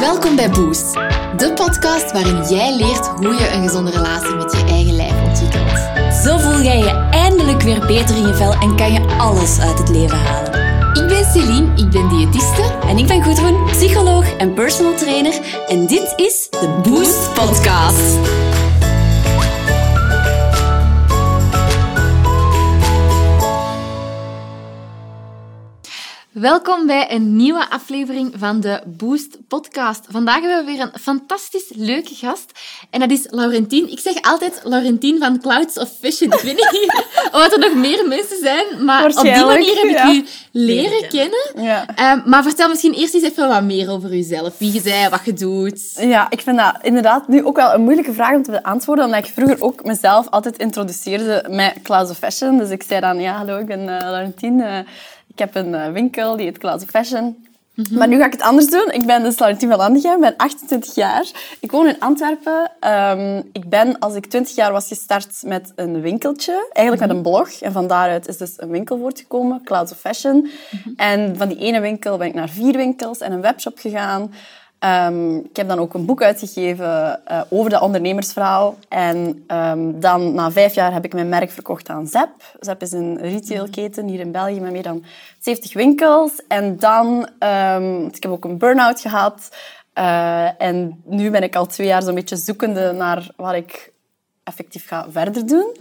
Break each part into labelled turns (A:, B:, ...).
A: Welkom bij Boost, de podcast waarin jij leert hoe je een gezonde relatie met je eigen lijf ontwikkelt.
B: Zo voel jij je eindelijk weer beter in je vel en kan je alles uit het leven halen.
A: Ik ben Celine, ik ben diëtiste.
B: En ik ben Gudrun, psycholoog en personal trainer. En dit is de Boost Podcast.
A: Welkom bij een nieuwe aflevering van de Boost Podcast. Vandaag hebben we weer een fantastisch leuke gast. En dat is Laurentien. Ik zeg altijd Laurentien van Clouds of Fashion. Ik weet niet of er nog meer mensen zijn, maar op die manier heb ik
C: ja.
A: u leren kennen.
C: Ja.
A: Ehm, maar vertel misschien eerst eens even wat meer over uzelf. Wie je bent, wat je doet.
C: ja, ik vind dat inderdaad nu ook wel een moeilijke vraag om te beantwoorden, omdat ik vroeger ook mezelf altijd introduceerde met Clouds of Fashion. Dus ik zei dan, ja, hallo, ik ben uh, Laurentien. Eh, heb een eh, winkel, die heet of Fashion. Maar nu ga ik het anders doen. Ik ben dus Laurentien van Landigen, ik ben 28 jaar. Ik woon in Antwerpen. Ehm, ik ben, als ik 20 jaar was, gestart met een winkeltje. Eigenlijk met een blog. En van daaruit is dus een winkel voortgekomen, Clouds of Fashion. En van die ene winkel ben ik naar vier winkels en een webshop gegaan. Ehm, ik heb dan ook een boek uitgegeven eh, over dat ondernemersverhaal. En ehm, dan, na vijf jaar, heb ik mijn merk verkocht aan Zep. Zep is een retailketen hier in België met meer dan 70 winkels. En dan, um, ik heb ook een burn-out gehad. Uh, en nu ben ik al twee jaar zo'n beetje zoekende naar wat ik effectief ga verder doen.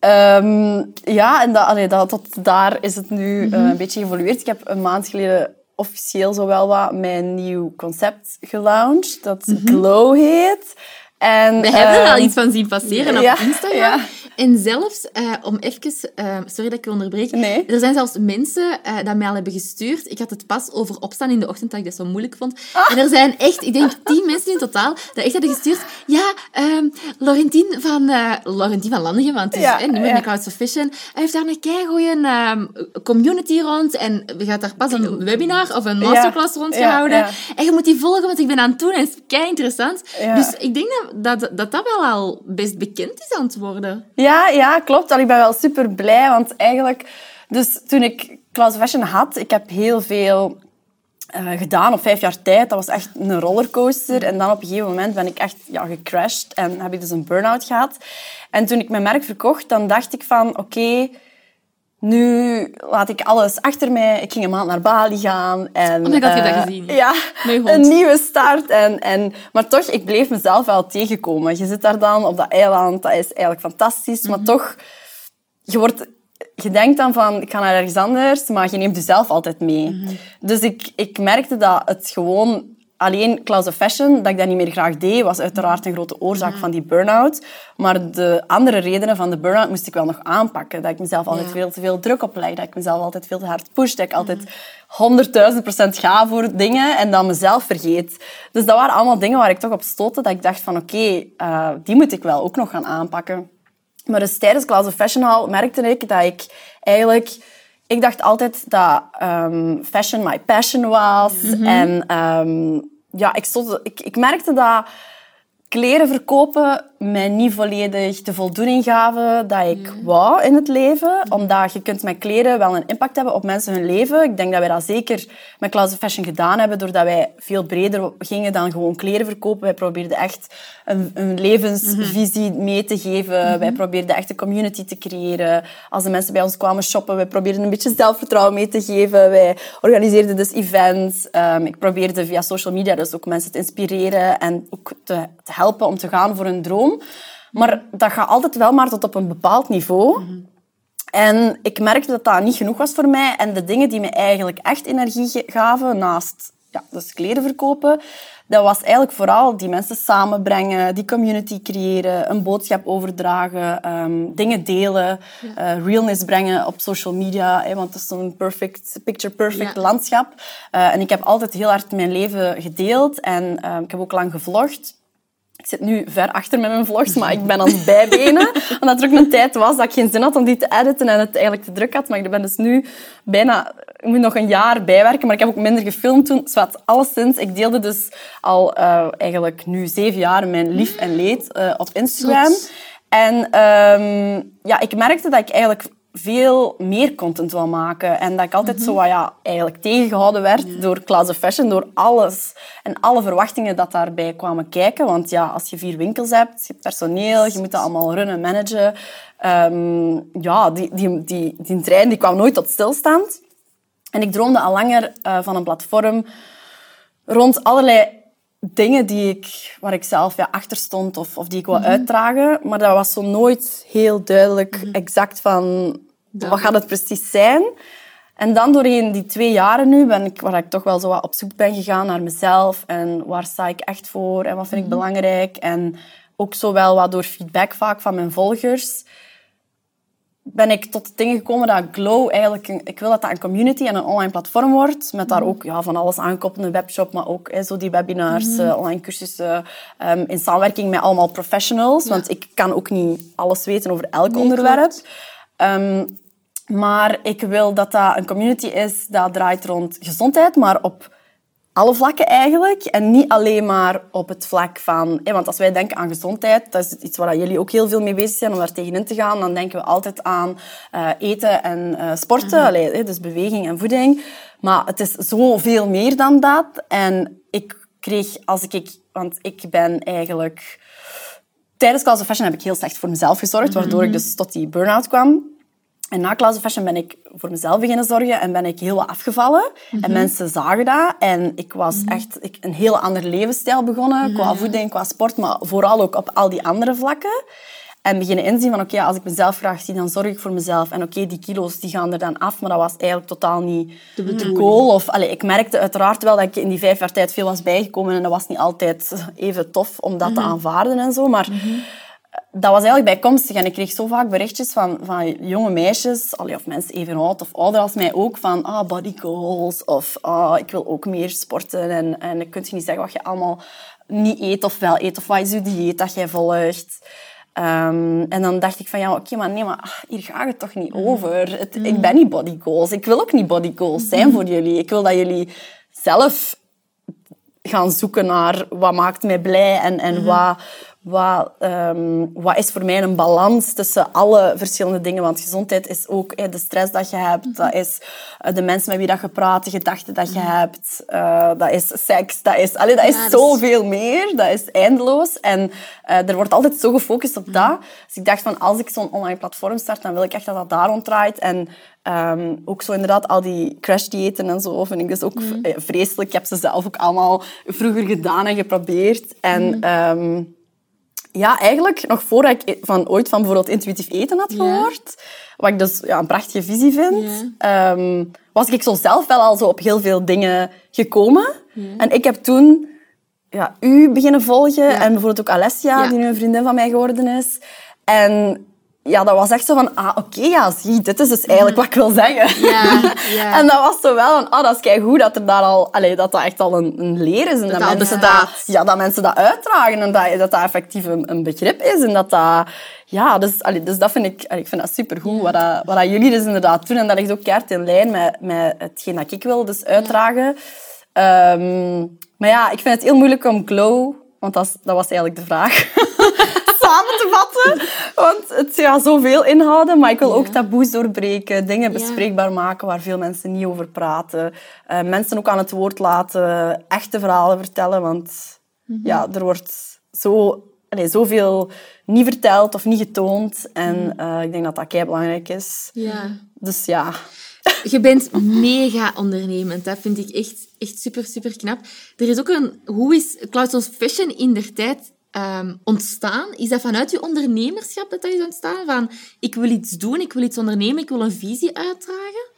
C: Um, ja, en dat, allee, dat, tot daar is het nu uh, een beetje geëvolueerd. Ik heb een maand geleden officieel zo wel wat mijn nieuw concept gelaunched, dat Glow heet. En,
A: We hebben er
C: ehm,
A: al iets van zien passeren op
C: ja,
A: Instagram.
C: ja.
A: En zelfs, eh, om even... eh, sorry dat ik je onderbreek.
C: Nee.
A: Er zijn zelfs mensen eh dat mij al hebben gestuurd. Ik had het pas over opstaan in de ochtend, dat ik dat zo moeilijk vond.
C: Ah.
A: En er zijn echt, ik denk, tien mensen in totaal dat echt hebben gestuurd. Ja, ehm Laurentien van... Laurentien van Landigen, want het is
C: Ja,
A: eh, niet meer
C: ja.
A: met Clouds of Fashion. Hij heeft daar een keigoeie ehm community rond. En we gaan daar pas een webinar of een masterclass rond gehouden.
C: ja.
A: En je moet die volgen, want ik ben aan het doen en het is kei interessant. Dus ik denk dat, dat, dat dat wel al best bekend is aan het worden.
C: Ja, ja, klopt. Al, ik ben wel super blij, want eigenlijk... Dus toen ik of Fashion had, ik heb heel veel eh, gedaan op vijf jaar tijd. Dat was echt een rollercoaster. En dan op een gegeven moment ben ik echt ja, gecrashed en heb ik dus een burn-out gehad. En toen ik mijn merk verkocht, dan dacht ik van, oké, nu laat ik alles achter mij. Ik ging een maand naar Bali gaan. En,
A: Oh my god, je dat
C: eh,
A: gezien.
C: Ja, een nieuwe start. En, en, maar toch, ik bleef mezelf wel tegenkomen. Je zit daar dan op dat eiland, dat is eigenlijk fantastisch.
A: Mhm.
C: Maar toch, je, wordt, je denkt dan van, ik ga naar ergens anders, maar je neemt jezelf altijd mee.
A: Mhm.
C: Dus ik, ik merkte dat het gewoon... Alleen of Fashion, dat ik dat niet meer graag deed, was uiteraard een grote oorzaak
A: Mhm.
C: van die burn-out. Maar de andere redenen van de burn-out moest ik wel nog aanpakken. Dat ik mezelf altijd
A: Ja.
C: veel te veel druk opleg, dat ik mezelf altijd veel te hard push, dat ik altijd honderdduizend procent ga voor dingen en dan mezelf vergeet. Dus dat waren allemaal dingen waar ik toch op stootte, dat ik dacht van oké, eh, die moet ik wel ook nog gaan aanpakken. Maar dus tijdens of Fashion Hall merkte ik dat ik eigenlijk... Ik dacht altijd dat ehm, fashion my passion was. En ehm, ja, ik, stond, ik, ik merkte dat kleren verkopen mij niet volledig de voldoening gaven dat ik wou in het leven. Omdat je kunt met kleren wel een impact hebben op mensen hun leven. Ik denk dat wij dat zeker met of Fashion gedaan hebben, doordat wij veel breder gingen dan gewoon kleren verkopen. Wij probeerden echt een, een levensvisie mee te geven. Wij probeerden echt een community te creëren. Als de mensen bij ons kwamen shoppen, wij probeerden een beetje zelfvertrouwen mee te geven. Wij organiseerden dus events. Ehm, ik probeerde via social media dus ook mensen te inspireren en ook te, te helpen om te gaan voor hun droom. Maar dat gaat altijd wel maar tot op een bepaald niveau. En ik merkte dat dat niet genoeg was voor mij. En de dingen die me eigenlijk echt energie gaven, naast ja, dus kleren verkopen, dat was eigenlijk vooral die mensen samenbrengen, die community creëren, een boodschap overdragen, ehm, dingen delen, eh, realness brengen op social media. Hè, want het is zo'n perfect, picture-perfect
A: Ja.
C: landschap. Eh, en ik heb altijd heel hard mijn leven gedeeld. En ehm, ik heb ook lang gevlogd. Ik zit nu ver achter met mijn vlogs, maar ik ben aan het bijbenen. Omdat er ook een tijd was dat ik geen zin had om die te editen en het eigenlijk te druk had. Maar ik ben dus nu bijna... Ik moet nog een jaar bijwerken, maar ik heb ook minder gefilmd toen. Zwat, alleszins. Ik deelde dus al eh, eigenlijk nu zeven jaar mijn lief en leed eh, op Instagram. En ehm, ja, ik merkte dat ik eigenlijk veel meer content wil maken. En dat ik altijd zo wat, ja, eigenlijk tegengehouden werd door Class of Fashion, door alles en alle verwachtingen dat daarbij kwamen kijken. Want ja, als je vier winkels hebt, je hebt personeel, je moet dat allemaal runnen, managen. Ehm, ja, die, die, die, die trein die kwam nooit tot stilstand. En ik droomde al langer uh, van een platform rond allerlei dingen die ik, waar ik zelf ja, achter stond of, of die ik wil uitdragen. Maar dat was zo nooit heel duidelijk exact van wat gaat het precies zijn. En dan doorheen die twee jaren nu, ben ik, waar ik toch wel zo wat op zoek ben gegaan naar mezelf. En waar sta ik echt voor en wat vind ik belangrijk. En ook zo wel wat door feedback vaak van mijn volgers ben ik tot de dingen gekomen dat Glow eigenlijk... Een, ik wil dat dat een community en een online platform wordt. Met daar ook ja, van alles aankoppelende webshop, maar ook zo die webinars, eh, online cursussen. Um, in samenwerking met allemaal professionals. Want ik kan ook niet alles weten over elk onderwerp. Um, maar ik wil dat dat een community is dat draait rond gezondheid, maar op alle vlakken eigenlijk. En niet alleen maar op het vlak van... Want als wij denken aan gezondheid, dat is iets waar jullie ook heel veel mee bezig zijn om daar tegenin te gaan, dan denken we altijd aan uh, eten en uh, sporten. Mm Allee, dus beweging en voeding. Maar het is zoveel meer dan dat. En ik kreeg, als ik... Want ik ben eigenlijk... Tijdens Class of Fashion heb ik heel slecht voor mezelf gezorgd, waardoor ik dus tot die burn-out kwam. En na of Fashion ben ik voor mezelf beginnen zorgen en ben ik heel wat afgevallen. En mhm. mensen zagen dat. En ik was mhm. echt ik, een heel ander levensstijl begonnen. Qua voeding, qua sport, maar vooral ook op al die andere vlakken. En beginnen inzien van, oké, als ik mezelf graag zie, dan zorg ik voor mezelf. En oké, die kilo's die gaan er dan af, maar dat was eigenlijk totaal niet de goal. Of, allez, ik merkte uiteraard wel dat ik in die vijf jaar tijd veel was bijgekomen. En dat was niet altijd even tof om dat te mhm. aanvaarden en zo. Maar dat was eigenlijk bijkomstig. En ik kreeg zo vaak berichtjes van, van jonge meisjes, of mensen even oud of ouder als mij ook, van ah, body goals of ah, ik wil ook meer sporten. En, en dan kun je niet zeggen wat je allemaal niet eet of wel eet, of wat is je dieet dat jij volgt. Um, en dan dacht ik van, ja, oké, maar nee, maar ach, hier gaat het toch niet over. Het, Ik ben niet body goals. Ik wil ook niet body goals zijn voor jullie. Ik wil dat jullie zelf gaan zoeken naar wat maakt mij blij en, en wat, wat, um, wat is voor mij een balans tussen alle verschillende dingen? Want gezondheid is ook eh, de stress dat je hebt, dat is uh, de mensen met wie dat je praat, de gedachten dat je hebt, uh, dat is seks, dat is, allee, dat is ja, zoveel dus... meer, dat is eindeloos. En er wordt altijd zo gefocust op dat. Dus ik dacht van, als ik zo'n online platform start, dan wil ik echt dat dat daar rond draait. En um, ook zo inderdaad al die crash-diëten en zo vind ik dus ook vreselijk. Ik heb ze zelf ook allemaal vroeger gedaan en geprobeerd. En... Um, ja, eigenlijk nog voordat ik van, ooit van bijvoorbeeld intuïtief eten had gehoord, wat ik dus ja, een prachtige visie vind, ehm, was ik zo zelf wel al zo op heel veel dingen gekomen. En ik heb toen ja, u beginnen volgen en bijvoorbeeld ook Alessia, die nu een vriendin van mij geworden is. En ja, dat was echt zo van, ah, oké, ja, zie, dit is dus eigenlijk wat ik wil zeggen. Ja, ja. en dat was zo wel van, ah, dat is goed dat er daar al, allee, dat dat echt al een, een leer is. En dat, dat mensen dat, ja, dat mensen dat uitdragen en dat dat, dat effectief een, een begrip is. En dat dat, ja, dus, allee, dus dat vind ik, allee, ik vind dat supergoed, wat, dat, wat dat jullie dus inderdaad doen. En dat ligt ook keert in lijn met, met hetgeen dat ik wil dus uitdragen. Um, maar ja, ik vind het heel moeilijk om glow, want dat, dat was eigenlijk de vraag. samen te vatten. Want het gaat zoveel inhouden, maar ik wil ook taboes doorbreken, dingen bespreekbaar maken waar veel mensen niet over praten. Uh, mensen ook aan het woord laten, echte verhalen vertellen, want mhm. ja, er wordt zo, allez, zoveel niet verteld of niet getoond. En uh, ik denk dat dat kei belangrijk is. Ja. Dus ja.
A: Je bent mega ondernemend. Dat vind ik echt, echt super, super knap. Er is ook een... Hoe is Clouds Fashion in der tijd um, ontstaan? Is dat vanuit je ondernemerschap dat dat is ontstaan? Van, ik wil iets doen, ik wil iets ondernemen, ik wil een visie uitdragen?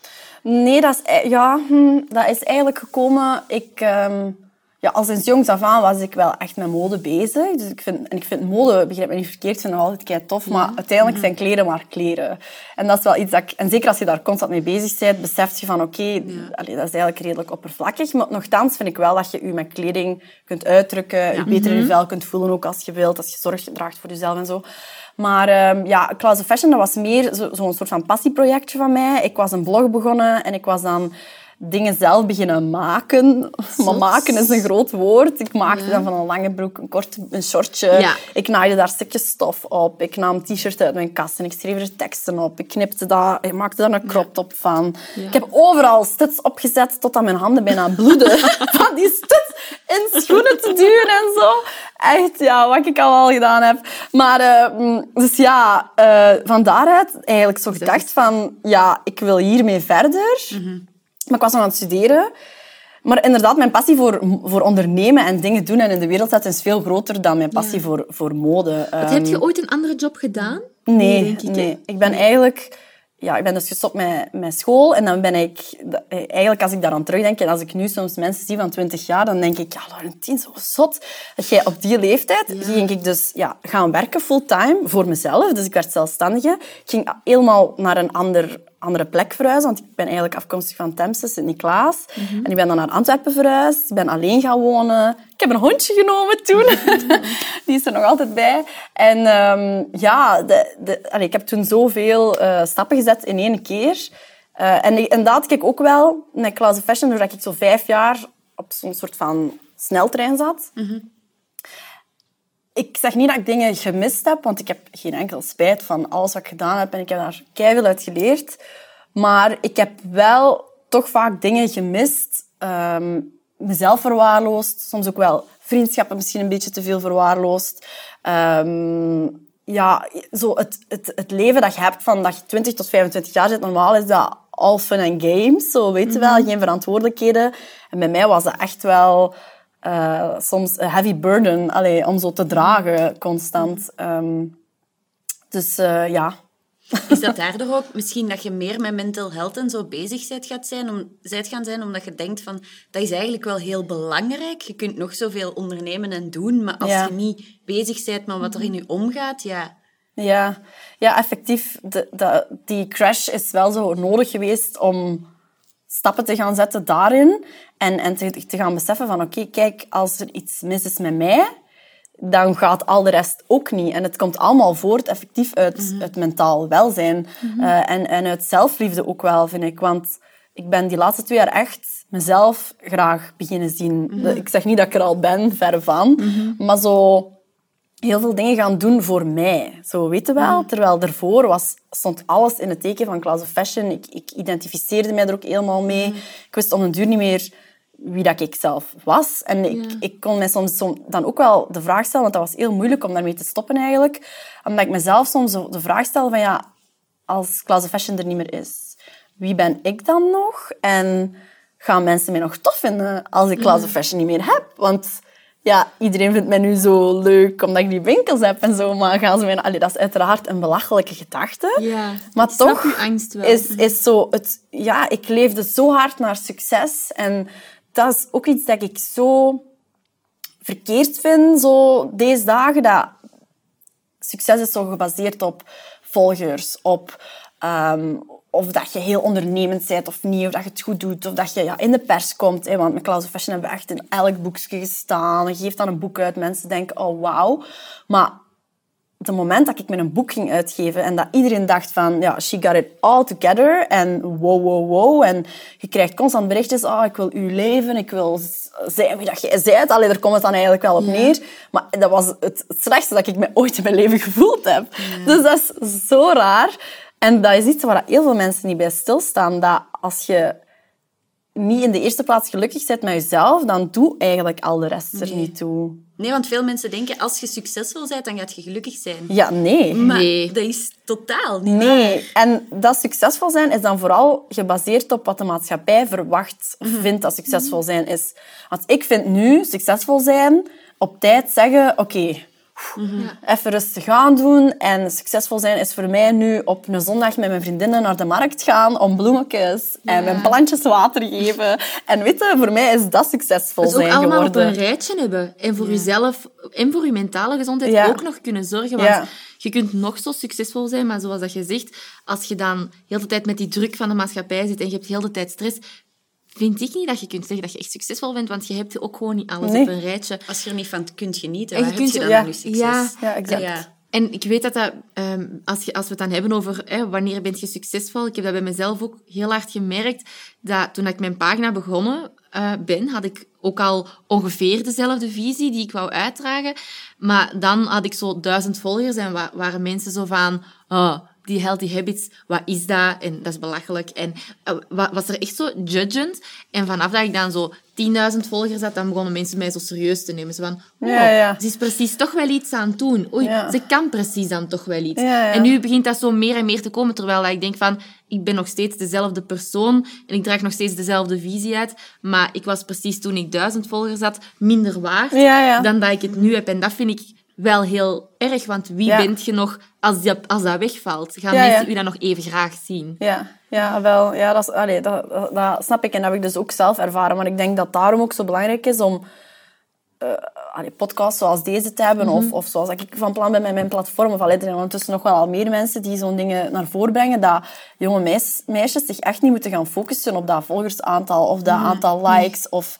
C: Nee, dat is, e- ja, hm, dat is eigenlijk gekomen... Ik... Um ja, al sinds jongs af aan was ik wel echt met mode bezig. Dus ik vind, en ik vind mode, begrijp me niet verkeerd, vind ik altijd kei tof. Maar uiteindelijk zijn kleren maar kleren. En dat is wel iets dat ik... En zeker als je daar constant mee bezig bent, besef je van oké, okay, dat is eigenlijk redelijk oppervlakkig. Maar nogthans vind ik wel dat je je met kleding kunt uitdrukken. Je beter in je mhm. vel kunt voelen ook als je wilt. Als je zorg draagt voor jezelf en zo. Maar um, ja, of Fashion, dat was meer zo'n zo soort van passieprojectje van mij. Ik was een blog begonnen en ik was dan dingen zelf beginnen maken. Maar maken is een groot woord. Ik maakte
A: Ja.
C: dan van een lange broek een kort een shortje.
A: Ja.
C: Ik naaide daar stukjes stof op. Ik nam t-shirt uit mijn kast en ik schreef er teksten op. Ik knipte dat, ik maakte daar een crop top van. Ik heb overal studs opgezet totdat mijn handen bijna bloeden. van die studs in schoenen te duwen en zo. Echt, ja, wat ik al gedaan heb. Maar, eh, mm, dus ja, eh, van daaruit eigenlijk zo gedacht van, ja, ik wil hiermee verder. Maar ik was nog aan het studeren. Maar inderdaad, mijn passie voor, voor ondernemen en dingen doen en in de wereld zetten is veel groter dan mijn passie voor, voor mode.
A: Wat, heb je ooit een andere job gedaan?
C: Nee,
A: denk ik,
C: nee. Ik ben eigenlijk... Ja, ik ben dus gestopt met, met school en dan ben ik... Eigenlijk, als ik daaraan terugdenk en als ik nu soms mensen zie van 20 jaar, dan denk ik, ja, Laurentien, zo zot. Dat jij op die leeftijd ging ik dus ja, gaan werken fulltime voor mezelf. Dus ik werd zelfstandige. Ik ging helemaal naar een ander, andere plek verhuizen, want ik ben eigenlijk afkomstig van Temse, Sint-Niklaas. En ik ben dan naar Antwerpen verhuisd. Ik ben alleen gaan wonen. Ik heb een hondje genomen toen. Die is er nog altijd bij. En ehm, ja, de, de, allee, ik heb toen zoveel eh, stappen gezet in één keer. Eh, en inderdaad, kijk ook wel met Class of Fashion, doordat ik zo vijf jaar op zo'n soort van sneltrein zat. Ik zeg niet dat ik dingen gemist heb, want ik heb geen enkel spijt van alles wat ik gedaan heb en ik heb daar keihard uit geleerd. Maar ik heb wel toch vaak dingen gemist, ehm, mezelf verwaarloosd, soms ook wel vriendschappen misschien een beetje te veel verwaarloosd. Ehm, ja, zo het, het, het leven dat je hebt van dat je 20 tot 25 jaar zit, normaal is dat all fun and games, zo weet je wel, geen verantwoordelijkheden. En bij mij was dat echt wel eh, soms een heavy burden allee, om zo te dragen, constant. Ehm, dus eh, ja,
B: Is dat daardoor ook misschien dat je meer met mental health en zo bezig bent, gaat zijn, om, zijt gaan zijn, omdat je denkt van, dat is eigenlijk wel heel belangrijk. Je kunt nog zoveel ondernemen en doen, maar als
C: Ja.
B: je niet bezig bent met wat er in je omgaat, ja...
C: Ja, ja effectief. De, de, die crash is wel zo nodig geweest om stappen te gaan zetten daarin. En, en te, te gaan beseffen van, oké, kijk, als er iets mis is met mij, dan gaat al de rest ook niet. En het komt allemaal voort effectief uit, uit mentaal welzijn. Eh, en, en uit zelfliefde ook wel, vind ik. Want ik ben die laatste twee jaar echt mezelf graag beginnen zien. Ik zeg niet dat ik er al ben, verre van. Maar zo heel veel dingen gaan doen voor mij. Zo, weet je wel? Terwijl daarvoor was, stond alles in het teken van Class of Fashion. Ik, ik identificeerde mij er ook helemaal mee. Ik wist om een duur niet meer wie dat ik zelf was. En ik, ik kon mij soms som- dan ook wel de vraag stellen, want dat was heel moeilijk om daarmee te stoppen eigenlijk. Omdat ik mezelf soms de vraag stel van ja, als Class of Fashion er niet meer is, wie ben ik dan nog? En gaan mensen mij nog tof vinden als ik Class of Fashion niet meer heb? Want ja, iedereen vindt mij nu zo leuk omdat ik die winkels heb en zo, maar gaan ze mij... Allee, dat is uiteraard een belachelijke gedachte.
A: Ja,
C: maar toch
A: angst wel.
C: is, is zo het... Ja, ik leefde zo hard naar succes en dat is ook iets dat ik zo verkeerd vind, zo deze dagen, dat succes is zo gebaseerd op volgers, op ehm, of dat je heel ondernemend bent of niet, of dat je het goed doet, of dat je ja, in de pers komt. Hè, want met of Fashion hebben we echt in elk boekje gestaan. Je geeft dan een boek uit, mensen denken, oh wauw. Maar het moment dat ik met een boek ging uitgeven en dat iedereen dacht van, ja, she got it all together en wow, wow, wow. En je krijgt constant berichtjes, oh, ik wil uw leven, ik wil zijn wie dat jij bent. Allee, daar komt het dan eigenlijk wel op neer. Maar dat was het, het slechtste dat ik me ooit in mijn leven gevoeld heb. Dus dat is zo raar. En dat is iets waar heel veel mensen niet bij stilstaan. Dat als je niet in de eerste plaats gelukkig bent met jezelf, dan doe eigenlijk al de rest er
B: Nee.
C: niet toe.
B: Nee, want veel mensen denken, als je succesvol bent, dan gaat je gelukkig zijn.
C: Ja, nee.
B: Maar
A: Nee.
B: dat is totaal niet
C: Nee, en dat succesvol zijn is dan vooral gebaseerd op wat de maatschappij verwacht of vindt dat succesvol zijn is. Want ik vind nu succesvol zijn op tijd zeggen, oké, even rustig aan doen. En succesvol zijn is voor mij nu op een zondag met mijn vriendinnen naar de markt gaan om bloemetjes en mijn plantjes water geven. En weet je, voor mij is dat succesvol
A: ook
C: zijn
A: allemaal
C: geworden.
A: op een rijtje hebben. En voor jezelf en voor je mentale gezondheid
C: Ja.
A: ook nog kunnen zorgen. Want
C: Ja.
A: je kunt nog zo succesvol zijn, maar zoals dat je zegt, als je dan heel de tijd met die druk van de maatschappij zit en je hebt heel de tijd stress, vind ik niet dat je kunt zeggen dat je echt succesvol bent, want je hebt ook gewoon niet alles
C: Nee.
A: op een rijtje.
B: Als je er niet van kunt genieten,
A: En
B: waar
A: je
B: heb
A: kunt
B: je dan
C: ja,
B: nu succes?
A: ja,
C: Ja, exact.
B: Ja.
A: En ik weet dat dat, ehm, als, je, als we het dan hebben over hè, wanneer ben je succesvol, ik heb dat bij mezelf ook heel hard gemerkt, dat toen ik mijn pagina begonnen uh, ben, had ik ook al ongeveer dezelfde visie die ik wou uitdragen. Maar dan had ik zo duizend volgers en wa waren mensen zo van, oh, die healthy habits, wat is dat? En dat is belachelijk. En uh, was er echt zo judgend. En vanaf dat ik dan zo 10.000 volgers had, dan begonnen mensen mij zo serieus te nemen. Ze van, oh, ja, ja. ze is precies toch wel iets aan het doen. Oei, ja. ze kan precies dan toch wel iets. En nu begint dat zo meer en meer te komen, terwijl ik denk van, ik ben nog steeds dezelfde persoon en ik draag nog steeds dezelfde visie uit, maar ik was precies toen ik duizend volgers had minder waard dan dat ik het nu heb. En dat vind ik wel heel erg, want wie bent je nog als, die, als dat wegvalt? Gaan mensen u dan nog even graag zien?
C: Ja, ja wel. Ja, dat, is, allee, dat, dat, snap ik en dat heb ik dus ook zelf ervaren. Maar ik denk dat daarom ook zo belangrijk is om uh, allee, podcasts zoals deze te hebben, of, mhm. of zoals ik van plan ben met mijn platform, of allee, er zijn ondertussen nog wel al meer mensen die zo'n dingen naar voren brengen, dat jonge meisjes, meisjes zich echt niet moeten gaan focussen op dat volgersaantal, of dat aantal likes, of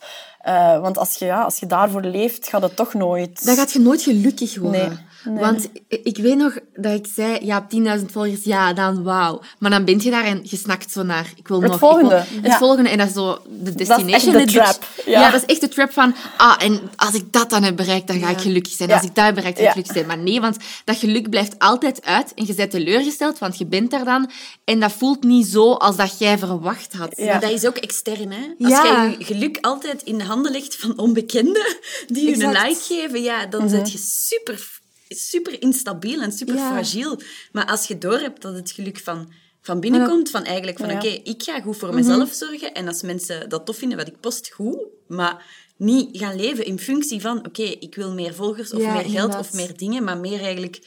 C: uh, want als je, ja, als je daarvoor leeft, gaat het toch nooit...
A: Dan gaat je nooit gelukkig worden. Nee, Want ik weet nog dat ik zei, ja, op 10.000 volgers, ja, dan wauw. Maar dan ben je daar en je snakt zo naar, ik wil
C: het
A: nog...
C: Volgende.
A: Ik wil, het volgende. En dat is zo de destination.
C: Dat is de trap.
A: Ja. ja. dat is echt de trap van, ah, en als ik dat dan heb bereikt, dan ga ik gelukkig zijn. Als ik dat heb bereikt, ga ik gelukkig zijn. Maar nee, want dat geluk blijft altijd uit en je bent teleurgesteld, want je bent daar dan. En dat voelt niet zo als dat jij verwacht had.
B: Maar dat is ook extern, hè. Als jij je geluk altijd in de handen legt van onbekenden die je een like geven, ja, dan mm je super super instabiel en super fragiel. Maar als je doorhebt dat het geluk van, van binnen komt, van eigenlijk van oké, ik ga goed voor mezelf mhm. zorgen en als mensen dat tof vinden wat ik post, goed. Maar niet gaan leven in functie van oké, ik wil meer volgers of meer geld of meer dingen, maar meer eigenlijk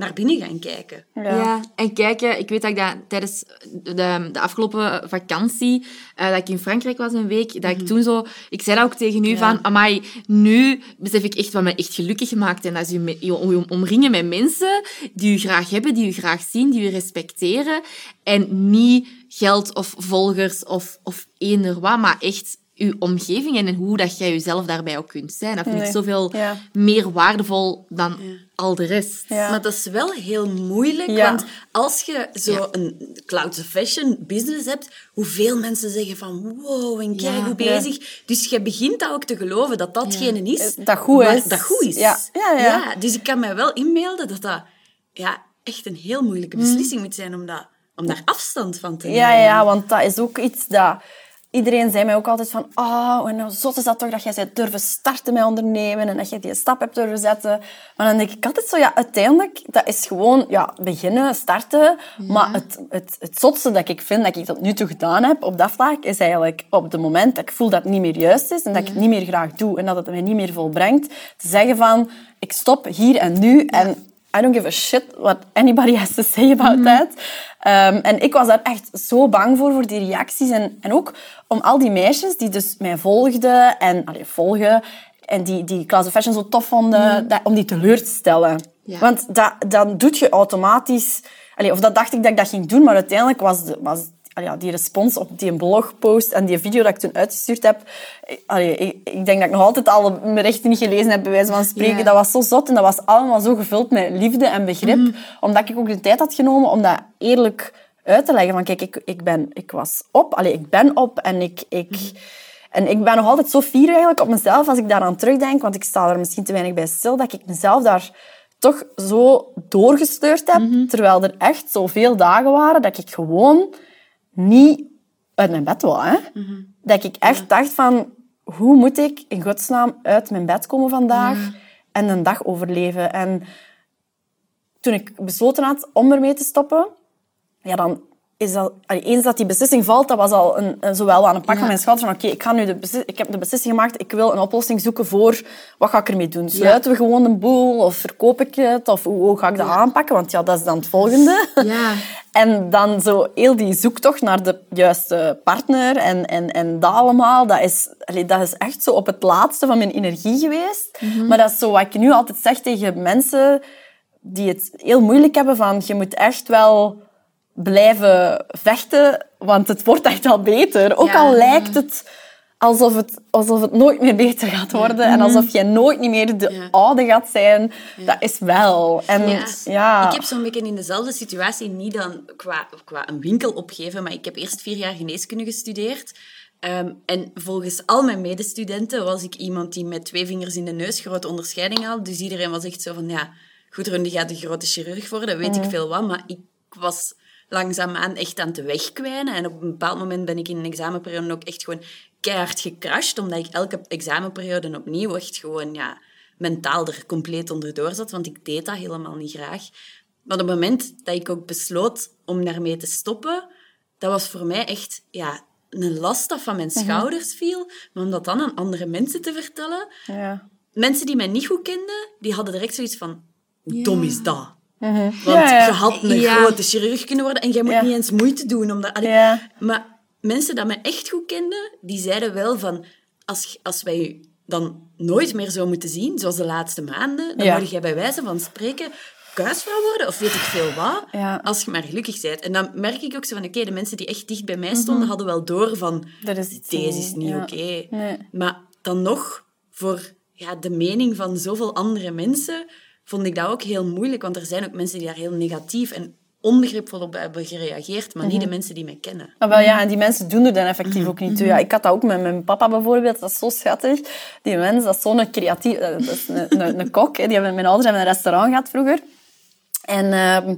B: naar binnen gaan kijken.
A: Ja. en kijken, ik weet dat ik dat tijdens de, de afgelopen vakantie, uh, dat ik in Frankrijk was een week, dat ik mhm. toen zo, ik zei dat ook tegen u van, amai, nu besef ik echt wat me echt gelukkig maakt. En dat is je, je omringen met mensen die u graag hebben, die u graag zien, die u respecteren. En niet geld of volgers of, of eender wat, maar echt je omgeving en hoe dat jij jezelf daarbij ook kunt zijn. Dat vind ik zoveel meer waardevol dan al de rest.
B: Maar dat is wel heel moeilijk, want als je zo een cloud fashion business hebt, hoeveel mensen zeggen van wow, en kijk hoe bezig. Dus je begint dat ook te geloven dat datgene is.
C: Dat goed is.
B: Dat goed is.
C: Ja. Ja,
B: Dus ik kan mij wel inbeelden dat dat ja, echt een heel moeilijke beslissing moet zijn om, dat, om daar afstand van te nemen.
C: Ja, ja, want dat is ook iets dat iedereen zei mij ook altijd van, oh, en nou zot is dat toch dat jij bent durven starten met ondernemen en dat je die stap hebt durven zetten. Maar dan denk ik altijd zo, ja, uiteindelijk, dat is gewoon, ja, beginnen, starten. Maar het, het, het zotste dat ik vind dat ik tot nu toe gedaan heb op dat vlak, is eigenlijk op het moment dat ik voel dat het niet meer juist is en dat ik het niet meer graag doe en dat het mij niet meer volbrengt, te zeggen van, ik stop hier en nu en I don't give a shit what anybody has to say about mm that. Um, en ik was daar echt zo bang voor, voor die reacties. En, en ook om al die meisjes die dus mij volgden en allee, volgen en die, die Class of Fashion zo tof vonden, mm. dat, om die teleur te stellen. Ja. Want dat, dan doet je automatisch... Allee, of dat dacht ik dat ik dat ging doen, maar uiteindelijk was, de, was ja, die respons op die blogpost en die video dat ik toen uitgestuurd heb, allee, ik, ik, denk dat ik nog altijd alle berichten niet gelezen heb, bij wijze van spreken. Dat was zo zot en dat was allemaal zo gevuld met liefde en begrip. Mhm. Omdat ik ook de tijd had genomen om dat eerlijk uit te leggen. Van kijk, ik, ik, ben, ik was op, allee, ik ben op en ik... ik mhm. En ik ben nog altijd zo fier eigenlijk op mezelf als ik daaraan terugdenk, want ik sta er misschien te weinig bij stil, dat ik mezelf daar toch zo doorgestuurd heb, mhm. terwijl er echt zoveel dagen waren dat ik gewoon niet uit mijn bed wou. Hè? Mhm. Dat ik echt dacht van, hoe moet ik in godsnaam uit mijn bed komen vandaag en een dag overleven? En toen ik besloten had om ermee te stoppen, ja, dan is eens dat die beslissing valt, dat was al een, een zowel aan een pak van mijn schouder van oké, ik ga nu de ik heb de beslissing gemaakt, ik wil een oplossing zoeken voor wat ga ik ermee doen? Sluiten we gewoon een boel of verkoop ik het of hoe, hoe ga ik dat aanpakken? Want ja, dat is dan het volgende.
A: Ja.
C: en dan zo heel die zoektocht naar de juiste partner en, en, en dat allemaal, dat is, dat is echt zo op het laatste van mijn energie geweest. Mhm. Maar dat is zo wat ik nu altijd zeg tegen mensen die het heel moeilijk hebben van je moet echt wel blijven vechten, want het wordt echt wel beter. Ook al lijkt het alsof het, alsof het nooit meer beter gaat worden. En alsof je nooit niet meer de
B: Ja.
C: oude gaat zijn. Dat is wel. En ja.
B: Ik heb zo'n beetje in dezelfde situatie, niet dan qua, qua een winkel opgeven, maar ik heb eerst vier jaar geneeskunde gestudeerd. Ehm, en volgens al mijn medestudenten was ik iemand die met twee vingers in de neus grote onderscheiding had. Dus iedereen was echt zo van, ja, goed, die gaat de grote chirurg worden, weet ik veel wat. Maar ik was langzaamaan echt aan het wegkwijnen. En op een bepaald moment ben ik in een examenperiode ook echt gewoon keihard gecrashed, omdat ik elke examenperiode opnieuw echt gewoon, ja, mentaal er compleet onderdoor zat, want ik deed dat helemaal niet graag. Maar op het moment dat ik ook besloot om daarmee te stoppen, dat was voor mij echt ja, een last dat van mijn schouders viel. Maar om dat dan aan andere mensen te vertellen...
C: Ja.
B: Mensen die mij niet goed kenden, die hadden direct zoiets van... Dom is dat? Want
C: Ja, ja.
B: je had een
A: Ja.
B: grote chirurg kunnen worden en jij moet
C: Ja.
B: niet eens moeite doen. Om dat, Allee,
C: Ja.
B: Maar mensen die mij echt goed kenden, die zeiden wel van... Als, als wij je dan nooit meer zo moeten zien, zoals de laatste maanden, dan
C: Ja.
B: moet jij bij wijze van spreken kuisvrouw worden, of weet ik veel wat,
C: Ja.
B: als je maar gelukkig bent. En dan merk ik ook zo van, oké, de mensen die echt dicht bij mij stonden, hadden wel door van,
C: Mhm. Dat is
B: deze is niet
C: ja.
B: oké.
C: Nee.
B: Maar dan nog, voor ja, de mening van zoveel andere mensen, vond ik dat ook heel moeilijk, want er zijn ook mensen die daar heel negatief en onbegripvol op hebben gereageerd, maar
C: Mhm.
B: niet de mensen die mij kennen.
C: Ah, wel, ja, en die mensen doen er dan effectief ook niet toe. Ja, ik had dat ook met mijn papa bijvoorbeeld. Dat is zo schattig. Die mens, dat is zo'n creatief... eh, Dat is een, een, een kok. hè. Die hebben, mijn ouders hebben een restaurant gehad vroeger. En, ehm,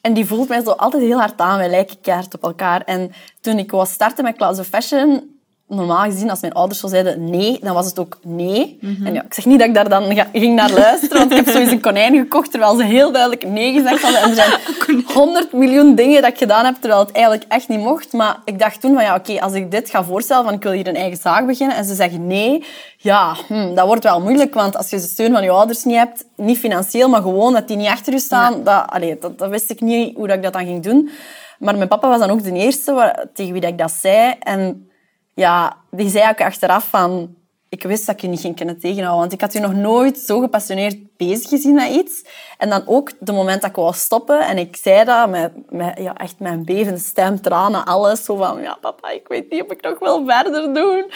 C: en die voelt mij zo altijd heel hard aan. Wij lijken keihard op elkaar. En toen ik was starten met of Fashion... Normaal gezien, als mijn ouders zo zeiden nee, dan was het ook nee. En ja, ik zeg niet dat ik daar dan ga- ging naar luisteren, want ik heb sowieso een konijn gekocht, terwijl ze heel duidelijk nee gezegd hadden. En er zijn honderd miljoen dingen dat ik gedaan heb, terwijl het eigenlijk echt niet mocht. Maar ik dacht toen van, ja, oké, als ik dit ga voorstellen, van ik wil hier een eigen zaak beginnen, en ze zeggen nee, ja, hm, dat wordt wel moeilijk, want als je de steun van je ouders niet hebt, niet financieel, maar gewoon dat die niet achter je staan, dat, allee, dat, dat wist ik niet hoe dat ik dat dan ging doen. Maar mijn papa was dan ook de eerste waar, tegen wie dat ik dat zei. En ja, die zei ook achteraf van... Ik wist dat ik je niet ging kunnen tegenhouden, want ik had je nog nooit zo gepassioneerd bezig gezien met iets. En dan ook de moment dat ik wou stoppen en ik zei dat met, met ja, echt mijn bevende stem, tranen, alles. Zo van, ja papa, ik weet niet of ik nog wil verder doen.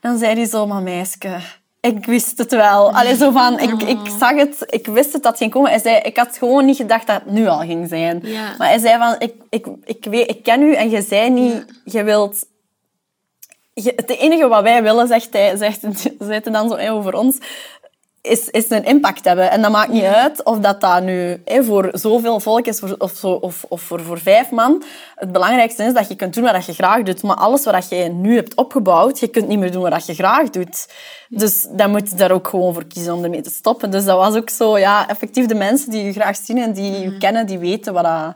C: Dan zei hij zo, maar meisje, ik wist het wel. Allee, zo van, ik, ik zag het, ik wist het dat het ging komen. Hij zei, ik had gewoon niet gedacht dat het nu al ging zijn.
A: Ja.
C: Maar hij zei van, ik, ik, ik, weet, ik ken u en je zei niet, je wilt het enige wat wij willen, zegt hij, zegt, zegt hij dan zo over ons, is, is een impact hebben. En dat maakt niet uit of dat, dat nu voor zoveel volk is voor- of, zo, of, of voor, voor vijf man. Het belangrijkste is dat je kunt doen wat je graag doet. Maar alles wat je nu hebt opgebouwd, je kunt niet meer doen wat je graag doet. Dus dan moet je daar ook gewoon voor kiezen om ermee te stoppen. Dus dat was ook zo, ja, effectief de mensen die je graag zien en die je kennen, die weten wat dat,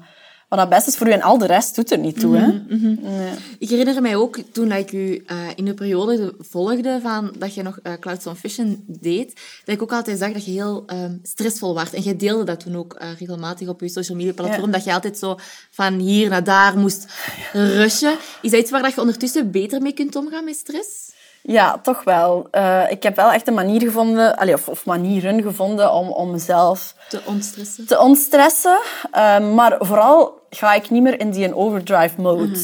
C: wat dat best is voor je. En al de rest doet er niet toe. Hè? Nee.
A: Ik herinner mij ook toen dat ik u eh, in de periode volgde van dat je nog eh, Clouds on deed, dat ik ook altijd zag dat je heel ehm, stressvol was. En jij deelde dat toen ook eh, regelmatig op je social media platform,
C: Ja.
A: dat je altijd zo van hier naar daar moest rushen. Is dat iets waar dat je ondertussen beter mee kunt omgaan met stress?
C: Ja, toch wel. Eh, ik heb wel echt een manier gevonden, allee, of, of manieren gevonden om, om mezelf
A: Te ontstressen?
C: te ontstressen. Eh, maar vooral ga ik niet meer in die overdrive mode.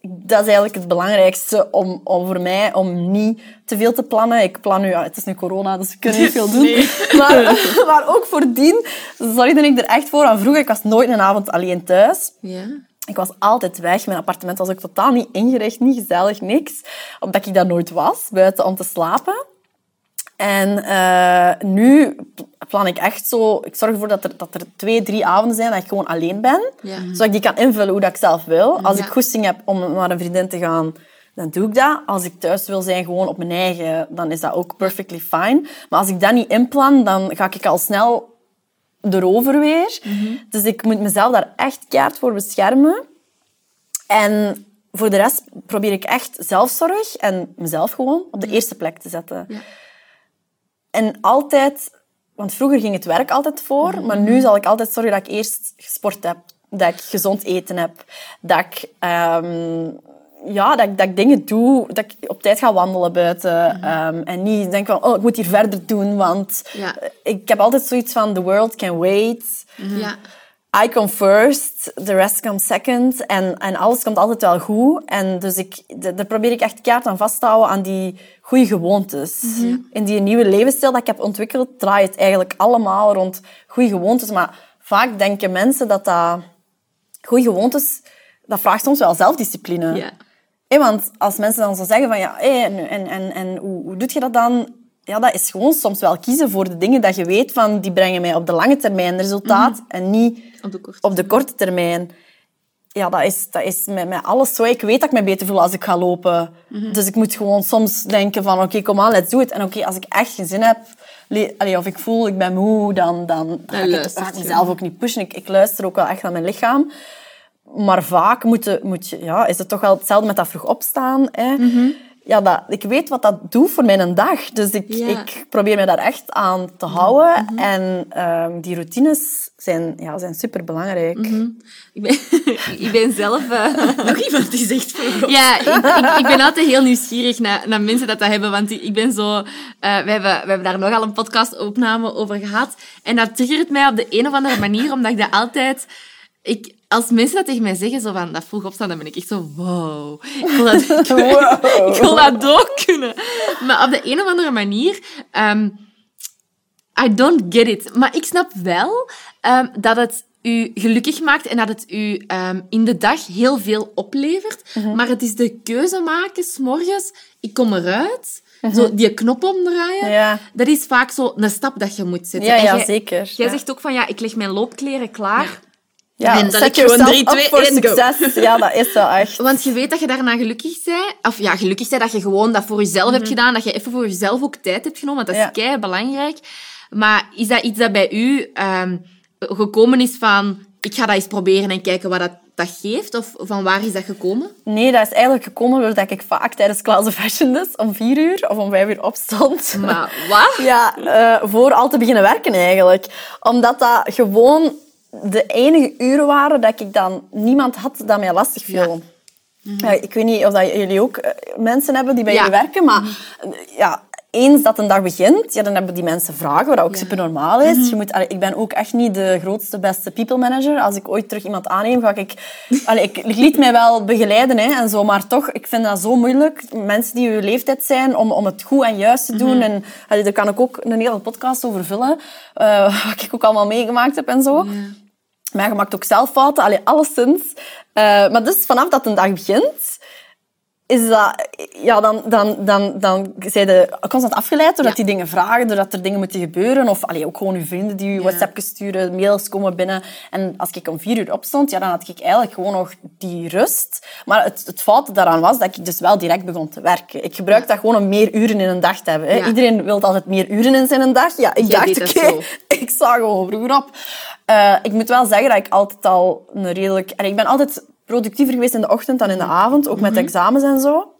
C: Dat is eigenlijk het belangrijkste om, om voor mij, om niet te veel te plannen. Ik plan nu, ja, het is nu corona, dus ik kan niet veel doen. Maar, maar ook voordien zorgde ik er echt voor. En vroeger, ik was nooit een avond alleen thuis.
A: Ja.
C: Ik was altijd weg. Mijn appartement was ook totaal niet ingericht, niet gezellig, niks. Omdat ik daar nooit was, buiten om te slapen. En eh, nu plan ik echt zo... Ik zorg ervoor dat er, dat er twee, drie avonden zijn dat ik gewoon alleen ben.
A: Ja.
C: Zodat ik die kan invullen hoe dat ik zelf wil. Als
A: Ja.
C: ik goesting heb om naar een vriendin te gaan, dan doe ik dat. Als ik thuis wil zijn, gewoon op mijn eigen, dan is dat ook perfectly fine. Maar als ik dat niet inplan, dan ga ik al snel erover weer. Dus ik moet mezelf daar echt keihard voor beschermen. En voor de rest probeer ik echt zelfzorg en mezelf gewoon op de eerste plek te zetten.
A: Ja.
C: En altijd, want vroeger ging het werk altijd voor, maar nu zal ik altijd zorgen dat ik eerst gesport heb, dat ik gezond eten heb, dat ik, ehm, ja, dat, ik, dat ik dingen doe, dat ik op tijd ga wandelen buiten ehm, en niet denk van, oh, ik moet hier verder doen, want
A: Ja.
C: ik heb altijd zoiets van, the world can wait.
A: Ja.
C: I come first, the rest comes second. En, en alles komt altijd wel goed. En dus ik, daar probeer ik echt kaart aan vast te houden aan die goede gewoontes. In die nieuwe levensstijl dat ik heb ontwikkeld, draait het eigenlijk allemaal rond goede gewoontes. Maar vaak denken mensen dat dat... Goede gewoontes, dat vraagt soms wel zelfdiscipline. Want als mensen dan zo zeggen van ja, hé, en, en, en, en hoe, hoe doe je dat dan? Ja, dat is gewoon soms wel kiezen voor de dingen dat je weet van die brengen mij op de lange termijn resultaat en niet
A: Op de korte.
C: op de korte termijn. Ja, dat is, dat is met, met alles zo. Ik weet dat ik me beter voel als ik ga lopen. Dus ik moet gewoon soms denken van oké, kom aan, let's do it. En oké, als ik echt geen zin heb, allee, of ik voel ik ben moe, dan, dan ga ik,
A: luistert
C: ga ik
A: je.
C: mezelf ook niet pushen. Ik, ik luister ook wel echt naar mijn lichaam. Maar vaak moet je, moet je, ja, is het toch wel hetzelfde met dat vroeg opstaan. Hè? Ja, dat, ik weet wat dat doet voor mijn dag. Dus ik,
A: Ja.
C: ik probeer me daar echt aan te houden. En ehm, die routines zijn, ja, zijn superbelangrijk.
A: Ik ben, ik ben zelf... eh,
B: Nog iemand die zegt voor
A: Ja, ik, ik, ik ben altijd heel nieuwsgierig naar, naar mensen dat dat hebben, want ik ben zo... eh, we, hebben, we hebben daar nogal een podcastopname over gehad. En dat triggert mij op de een of andere manier, omdat ik dat altijd... Ik, als mensen dat tegen mij zeggen, zo van, dat vroeg opstaan, dan ben ik echt zo, wow. Ik wil dat, ik,
C: Wow.
A: ik wil dat ook kunnen. Maar op de een of andere manier... ehm, I don't get it. Maar ik snap wel ehm, dat het u gelukkig maakt en dat het u ehm, in de dag heel veel oplevert.
C: Mhm.
A: Maar het is de keuze maken, s'morgens, ik kom eruit, zo die knop omdraaien.
C: Mhm. Ja.
A: Dat is vaak zo een stap dat je moet zetten.
C: Ja, ja,
A: jij-
C: zeker.
A: Jij
C: Ja.
A: zegt ook van, ja, ik leg mijn loopkleren klaar.
C: Ja,
B: En dan
C: set
B: ik gewoon
C: yourself
B: drie,
C: up
B: twee,
C: for
B: één, go.
C: succes. Ja, dat is wel echt.
A: Want je weet dat je daarna gelukkig bent. Of ja, gelukkig bent dat je gewoon dat voor jezelf hebt gedaan. Dat je even voor jezelf ook tijd hebt genomen. Want dat is
C: Mhm. Ja.
A: kei belangrijk. Maar is dat iets dat bij u ehm, gekomen is van... Ik ga dat eens proberen en kijken wat dat, dat geeft? Of van waar is dat gekomen?
C: Nee, dat is eigenlijk gekomen doordat ik vaak tijdens of Fashion dus om vier uur of om vijf uur opstond.
A: Maar wat?
C: Ja, eh, voor al te beginnen werken eigenlijk. Omdat dat gewoon de enige uren waren dat ik dan niemand had dat mij lastig viel. Ja, ik weet niet of dat jullie ook eh, mensen hebben die bij jullie werken, maar ja, eens dat een dag begint, ja, dan hebben die mensen vragen, wat ook super normaal is. Je moet, allee, ik ben ook echt niet de grootste, beste people manager. Als ik ooit terug iemand aanneem, ga ik... Allee, ik, liet mij wel begeleiden hè, en zo, maar toch, ik vind dat zo moeilijk. Mensen die uw leeftijd zijn, om, om het goed en juist te doen. En allee, daar kan ik ook een hele podcast over vullen, eh, wat ik ook allemaal meegemaakt heb en zo. Maar je maakt ook zelf fouten, alleszins. Eh, maar dus vanaf dat een dag begint, is dat, ja, dan, dan, dan, dan zijn je constant afgeleid doordat die dingen vragen, doordat er dingen moeten gebeuren. Of allee, ook gewoon je vrienden die je WhatsApp sturen, mails komen binnen. En als ik om vier uur opstond, ja, dan had ik eigenlijk gewoon nog die rust. Maar het, het foute daaraan was dat ik dus wel direct begon te werken. Ik gebruik dat gewoon om meer uren in een dag te hebben. Hè.
A: Ja.
C: Iedereen wil altijd meer uren in zijn dag. Ja, ik
A: Jij
C: dacht, oké, ik sta gewoon vroeger op. Eh, ik moet wel zeggen dat ik altijd al een redelijk... En ik ben altijd productiever geweest in de ochtend dan in de avond, ook met
A: Mhm.
C: examens en zo.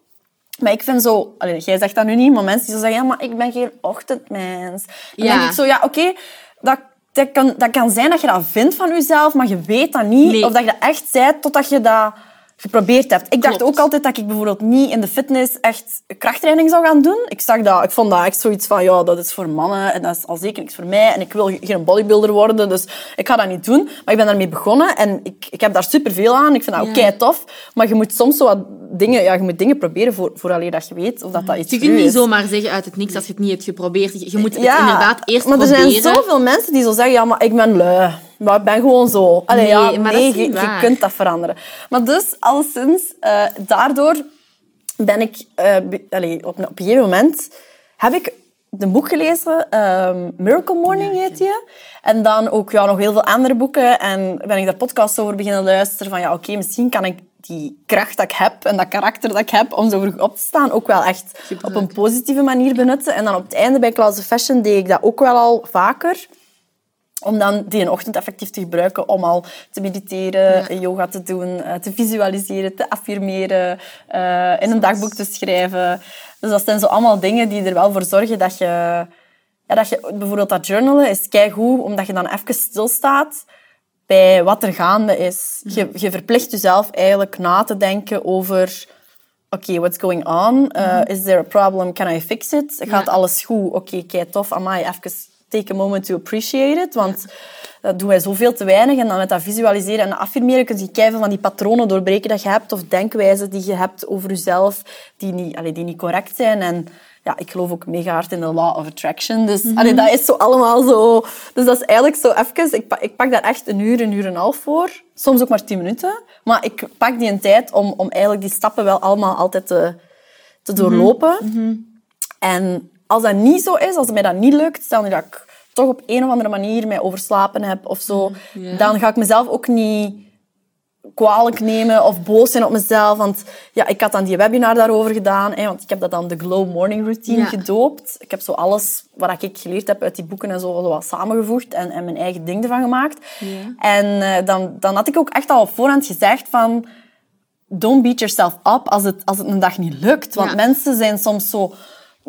C: Maar ik vind zo... Allee, jij zegt dat nu niet, maar mensen die zo zeggen... Ja, maar ik ben geen ochtendmens. Dan
A: Ja.
C: denk ik zo... Ja, oké, dat, dat, kan, dat kan zijn dat je dat vindt van jezelf, maar je weet dat niet.
A: Nee.
C: Of dat je dat echt zei totdat je dat geprobeerd hebt. Ik dacht
A: Klopt.
C: ook altijd dat ik bijvoorbeeld niet in de fitness echt krachttraining zou gaan doen. Ik, zag dat, ik vond dat echt zoiets van, ja, dat is voor mannen en dat is al zeker niks voor mij. En ik wil geen bodybuilder worden, dus ik ga dat niet doen. Maar ik ben daarmee begonnen en ik, ik heb daar superveel aan. Ik vind dat ook
A: Ja.
C: kei tof. Maar je moet soms zo wat dingen, ja, je moet dingen proberen voor, voor alleen dat je weet of dat, dat iets
A: Je
C: voor
A: kunt niet
C: is.
A: zomaar zeggen uit het niks als je het niet hebt geprobeerd. Je je moet het inderdaad eerst
C: maar er
A: proberen.
C: zijn zoveel mensen die zo zeggen, ja, maar ik ben lui. Maar ik ben gewoon zo. Allee,
A: Nee,
C: ja,
A: maar
C: nee, je, je kunt dat veranderen. Maar dus, alleszins, eh daardoor ben ik... eh, be- allee, op, op een gegeven moment heb ik een boek gelezen, ehm, Miracle Morning heet die. En dan ook ja, nog heel veel andere boeken. En ben ik daar podcasts over beginnen luisteren. Van ja, oké, misschien kan ik die kracht dat ik heb en dat karakter dat ik heb om zo vroeg op te staan ook wel echt op een positieve manier benutten. En dan op het einde bij of Fashion deed ik dat ook wel al vaker. Om dan die ochtend effectief te gebruiken om al te mediteren, yoga te doen, eh, te visualiseren, te affirmeren, eh, in een dagboek te schrijven. Dus dat zijn zo allemaal dingen die er wel voor zorgen dat je... Ja, dat je bijvoorbeeld dat journalen is keigoed, omdat je dan even stilstaat bij wat er gaande is. Je, je verplicht jezelf eigenlijk na te denken over... Oké, what's going on? Uh, Is there a problem? Can I fix it? Gaat alles goed? Oké, kei tof. Amai, even take a moment to appreciate it. Want dat doen wij zoveel te weinig. En dan met dat visualiseren en affirmeren kun je kijken van die patronen doorbreken dat je hebt. Of denkwijzen die je hebt over jezelf, die niet, allee, die niet correct zijn. En ja, ik geloof ook mega hard in de law of attraction. Dus mm dat is zo allemaal zo... Dus dat is eigenlijk zo even... Ik pak, ik pak daar echt een uur, een uur en een half voor. Soms ook maar tien minuten. Maar ik pak die een tijd om, om eigenlijk die stappen wel allemaal altijd te, te doorlopen.
A: Mhm.
C: En als dat niet zo is, als het mij dat niet lukt, stel nu dat ik toch op een of andere manier mij overslapen heb of zo,
A: Ja.
C: dan ga ik mezelf ook niet kwalijk nemen of boos zijn op mezelf. Want ja, ik had dan die webinar daarover gedaan. Hè, want ik heb dat dan de Glow Morning Routine
A: Ja.
C: gedoopt. Ik heb zo alles wat ik geleerd heb uit die boeken en zo, zo wat samengevoegd en, en mijn eigen ding ervan gemaakt.
A: Ja.
C: En eh, dan, dan had ik ook echt al op voorhand gezegd van... Don't beat yourself up als het, als het een dag niet lukt. Want
A: Ja.
C: mensen zijn soms zo...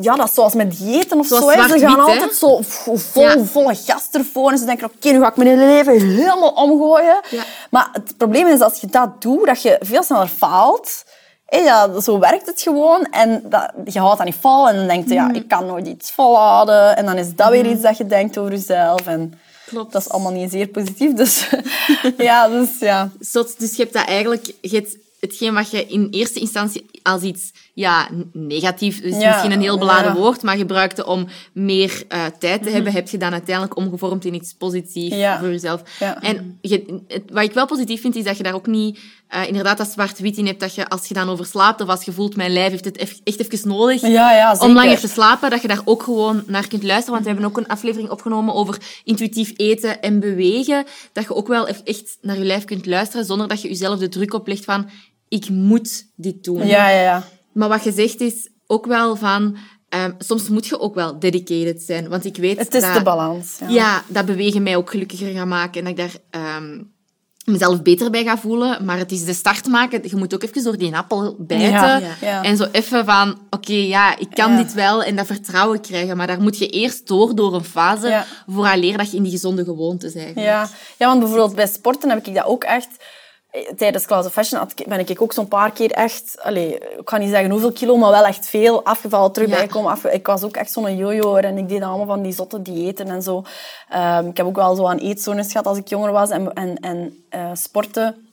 C: Ja, dat is zoals met diëten of zo. Ze gaan altijd zo vol,
A: Ja.
C: volle gast ervoor. En ze denken, oké, nu ga ik mijn hele leven helemaal omgooien.
A: Ja.
C: Maar het probleem is, als je dat doet, dat je veel sneller faalt. Hé, ja, zo werkt het gewoon. En dat, je houdt dat niet vol. En dan denk je, ja, ik kan nooit iets volhouden. En dan is dat weer iets dat je denkt over jezelf. En
A: Klopt.
C: dat is allemaal niet zeer positief. Dus ja, dus ja.
A: Zot, dus je hebt dat eigenlijk... Je hebt hetgeen wat je in eerste instantie als iets ja, negatief,
C: Ja,
A: misschien een heel beladen
C: ja. Mhm.
A: woord, maar gebruikte om meer eh, tijd te hebben, heb je dan uiteindelijk omgevormd in iets positiefs
C: Ja.
A: voor jezelf. En je, het, wat ik wel positief vind, is dat je daar ook niet eh, inderdaad dat zwart-wit in hebt, dat je als je dan overslaapt of als je voelt, mijn lijf heeft het echt even nodig, om langer te slapen, dat je daar ook gewoon naar kunt luisteren. Want we hebben ook een aflevering opgenomen over intuïtief eten en bewegen. Dat je ook wel echt naar je lijf kunt luisteren, zonder dat je jezelf de druk oplegt van ik moet dit doen.
C: Ja, ja, ja.
A: Maar wat je zegt is ook wel van... ehm, soms moet je ook wel dedicated zijn. Want ik weet
C: Het is
A: dat...
C: de balans. Ja.
A: Ja, dat bewegen mij ook gelukkiger gaat maken. En dat ik daar ehm, mezelf beter bij ga voelen. Maar het is de start maken. Je moet ook even door die appel bijten.
C: Ja,
B: ja.
C: ja.
A: En zo even van... Oké, ja, ik kan
C: Ja.
A: dit wel. En dat vertrouwen krijgen. Maar daar moet je eerst door, door een fase...
C: Ja.
A: vooraleer dat je in die gezonde gewoontes eigenlijk.
C: Ja. ja, want bijvoorbeeld bij sporten heb ik dat ook echt... eh, Tijdens Class of Fashion ben ik ook zo'n paar keer echt... Allez, ik kan niet zeggen hoeveel kilo, maar wel echt veel afgevallen, terug
A: Ja.
C: bijkomen. Afge- ik was ook echt zo'n jojo en ik deed allemaal van die zotte diëten en zo. Ehm, ik heb ook wel zo aan eetzones gehad als ik jonger was. En, en, en eh, sporten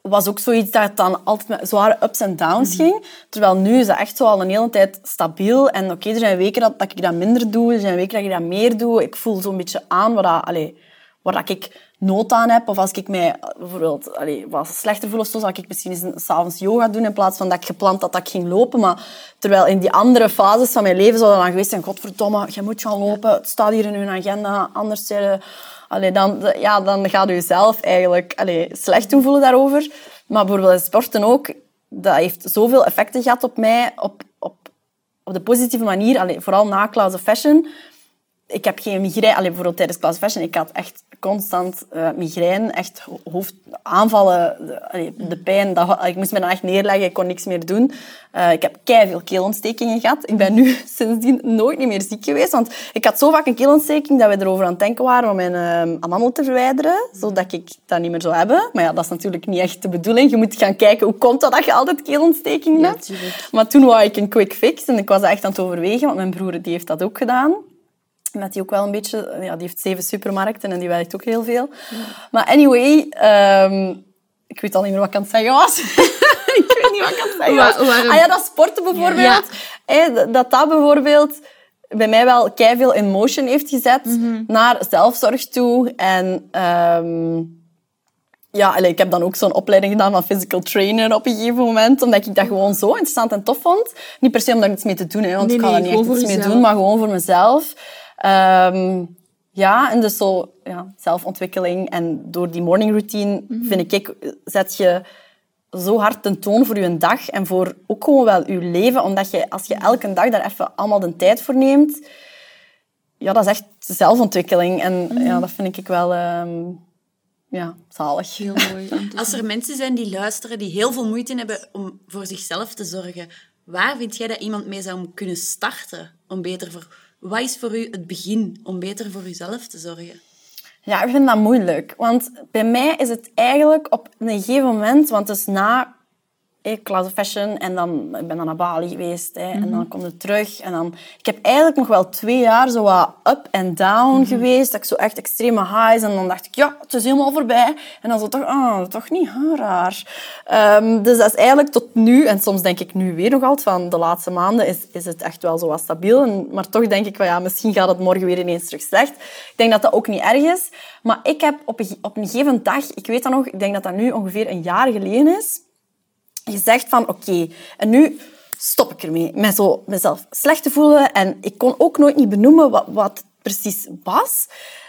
C: was ook zoiets dat dan altijd met zware ups en downs ging. Terwijl nu is dat echt zo al een hele tijd stabiel. En oké, er zijn weken dat, dat ik dat minder doe, er zijn weken dat ik dat meer doe. Ik voel zo'n beetje aan waar, dat, allee, waar dat ik nood aan heb. Of als ik mij eh, bijvoorbeeld allee, wat slechter voel of zo, zal ik misschien eens s'avonds yoga doen in plaats van dat ik gepland had dat ik ging lopen. Maar terwijl in die andere fases van mijn leven zou dan geweest zijn, godverdomme, je moet gaan lopen, het staat hier in hun agenda, anders je- Allee, dan, ja, dan gaat u zelf eigenlijk allee, slecht doen voelen daarover. Maar bijvoorbeeld sporten ook, dat heeft zoveel effecten gehad op mij, op, op, op de positieve manier, allee, vooral na Class of Fashion. Ik heb geen migraine, allee, bijvoorbeeld tijdens Class Fashion, ik had echt constant eh, migraine, echt ho- hoofdaanvallen, de, allee, de pijn, dat, ik moest me dan echt neerleggen, ik kon niks meer doen. Eh, ik heb veel keelontstekingen gehad. Ik ben nu sindsdien nooit niet meer ziek geweest, want ik had zo vaak een keelontsteking dat we erover aan het denken waren om mijn eh, amandel te verwijderen, zodat ik dat niet meer zou hebben. Maar ja, dat is natuurlijk niet echt de bedoeling. Je moet gaan kijken hoe komt dat dat je altijd keelontsteking
A: Ja,
C: hebt.
A: tuurlijk.
C: Maar toen wou ik een quick fix en ik was echt aan het overwegen, want mijn broer die heeft dat ook gedaan. Met die ook wel een beetje... Ja, die heeft zeven supermarkten en die werkt ook heel veel. Maar anyway, ehm, ik weet al niet meer wat ik aan het zeggen was. ik weet niet wat ik aan het zeggen was.
A: Waarom?
C: Ah ja, dat sporten bijvoorbeeld.
A: Ja.
C: Dat dat bijvoorbeeld bij mij wel veel in motion heeft gezet naar zelfzorg toe. En ehm, ja, ik heb dan ook zo'n opleiding gedaan van physical trainer op een gegeven moment, omdat ik dat gewoon zo interessant en tof vond. Niet per se om daar iets mee te doen, hè, want
A: Nee,
C: ik kan
A: nee,
C: er niet echt iets mee doen, maar gewoon voor mezelf. Ehm, ja, en dus zo ja, zelfontwikkeling. En door die morning routine,
A: Mhm.
C: vind ik, zet je zo hard de toon voor je dag en voor ook gewoon wel je leven. Omdat je, als je elke dag daar even allemaal de tijd voor neemt, ja, dat is echt zelfontwikkeling. En
A: Mhm.
C: ja, dat vind ik wel ehm, ja, zalig.
A: Heel mooi.
B: Als er mensen zijn die luisteren, die heel veel moeite hebben om voor zichzelf te zorgen, waar vind jij dat iemand mee zou kunnen starten om beter voor... Wat is voor u het begin om beter voor uzelf te zorgen?
C: Ja, ik vind dat moeilijk. Want bij mij is het eigenlijk op een gegeven moment, want dus na Cloud of Fashion en dan ik ben dan naar Bali geweest. En dan kom je terug. En dan, ik heb eigenlijk nog wel twee jaar zo wat up en down geweest. Dat ik zo echt extreme highs. En dan dacht ik, ja, het is helemaal voorbij. En dan zo toch, ah, toch niet, huh, raar. Ehm, dus dat is eigenlijk tot nu, en soms denk ik nu weer nog altijd van de laatste maanden, is, is het echt wel zo wat stabiel. En, maar toch denk ik van ja, misschien gaat het morgen weer ineens terug slecht. Ik denk dat dat ook niet erg is. Maar ik heb op een, op een gegeven dag, ik weet dat nog, ik denk dat dat nu ongeveer een jaar geleden is, gezegd van oké, en nu stop ik ermee. Met zo mezelf slecht te voelen. En ik kon ook nooit niet benoemen wat, wat het precies was.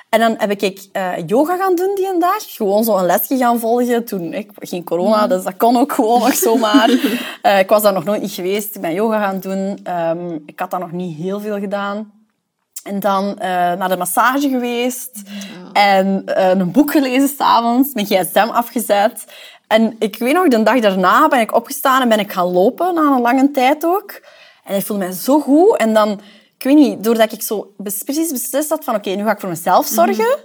C: En dan heb ik uh, yoga gaan doen die een dag. Gewoon zo een lesje gaan volgen. Toen, ik, geen corona, dus dat kon ook gewoon nog zomaar. uh, ik was daar nog nooit niet geweest. Ik ben yoga gaan doen. Um, ik had daar nog niet heel veel gedaan. En dan uh, naar de massage geweest. En een boek gelezen s'avonds. Mijn gsm afgezet. En ik weet nog, de dag daarna ben ik opgestaan en ben ik gaan lopen, na een lange tijd ook. En ik voelde mij zo goed. En dan, ik weet niet, doordat ik zo precies beslist had van oké, nu ga ik voor mezelf zorgen,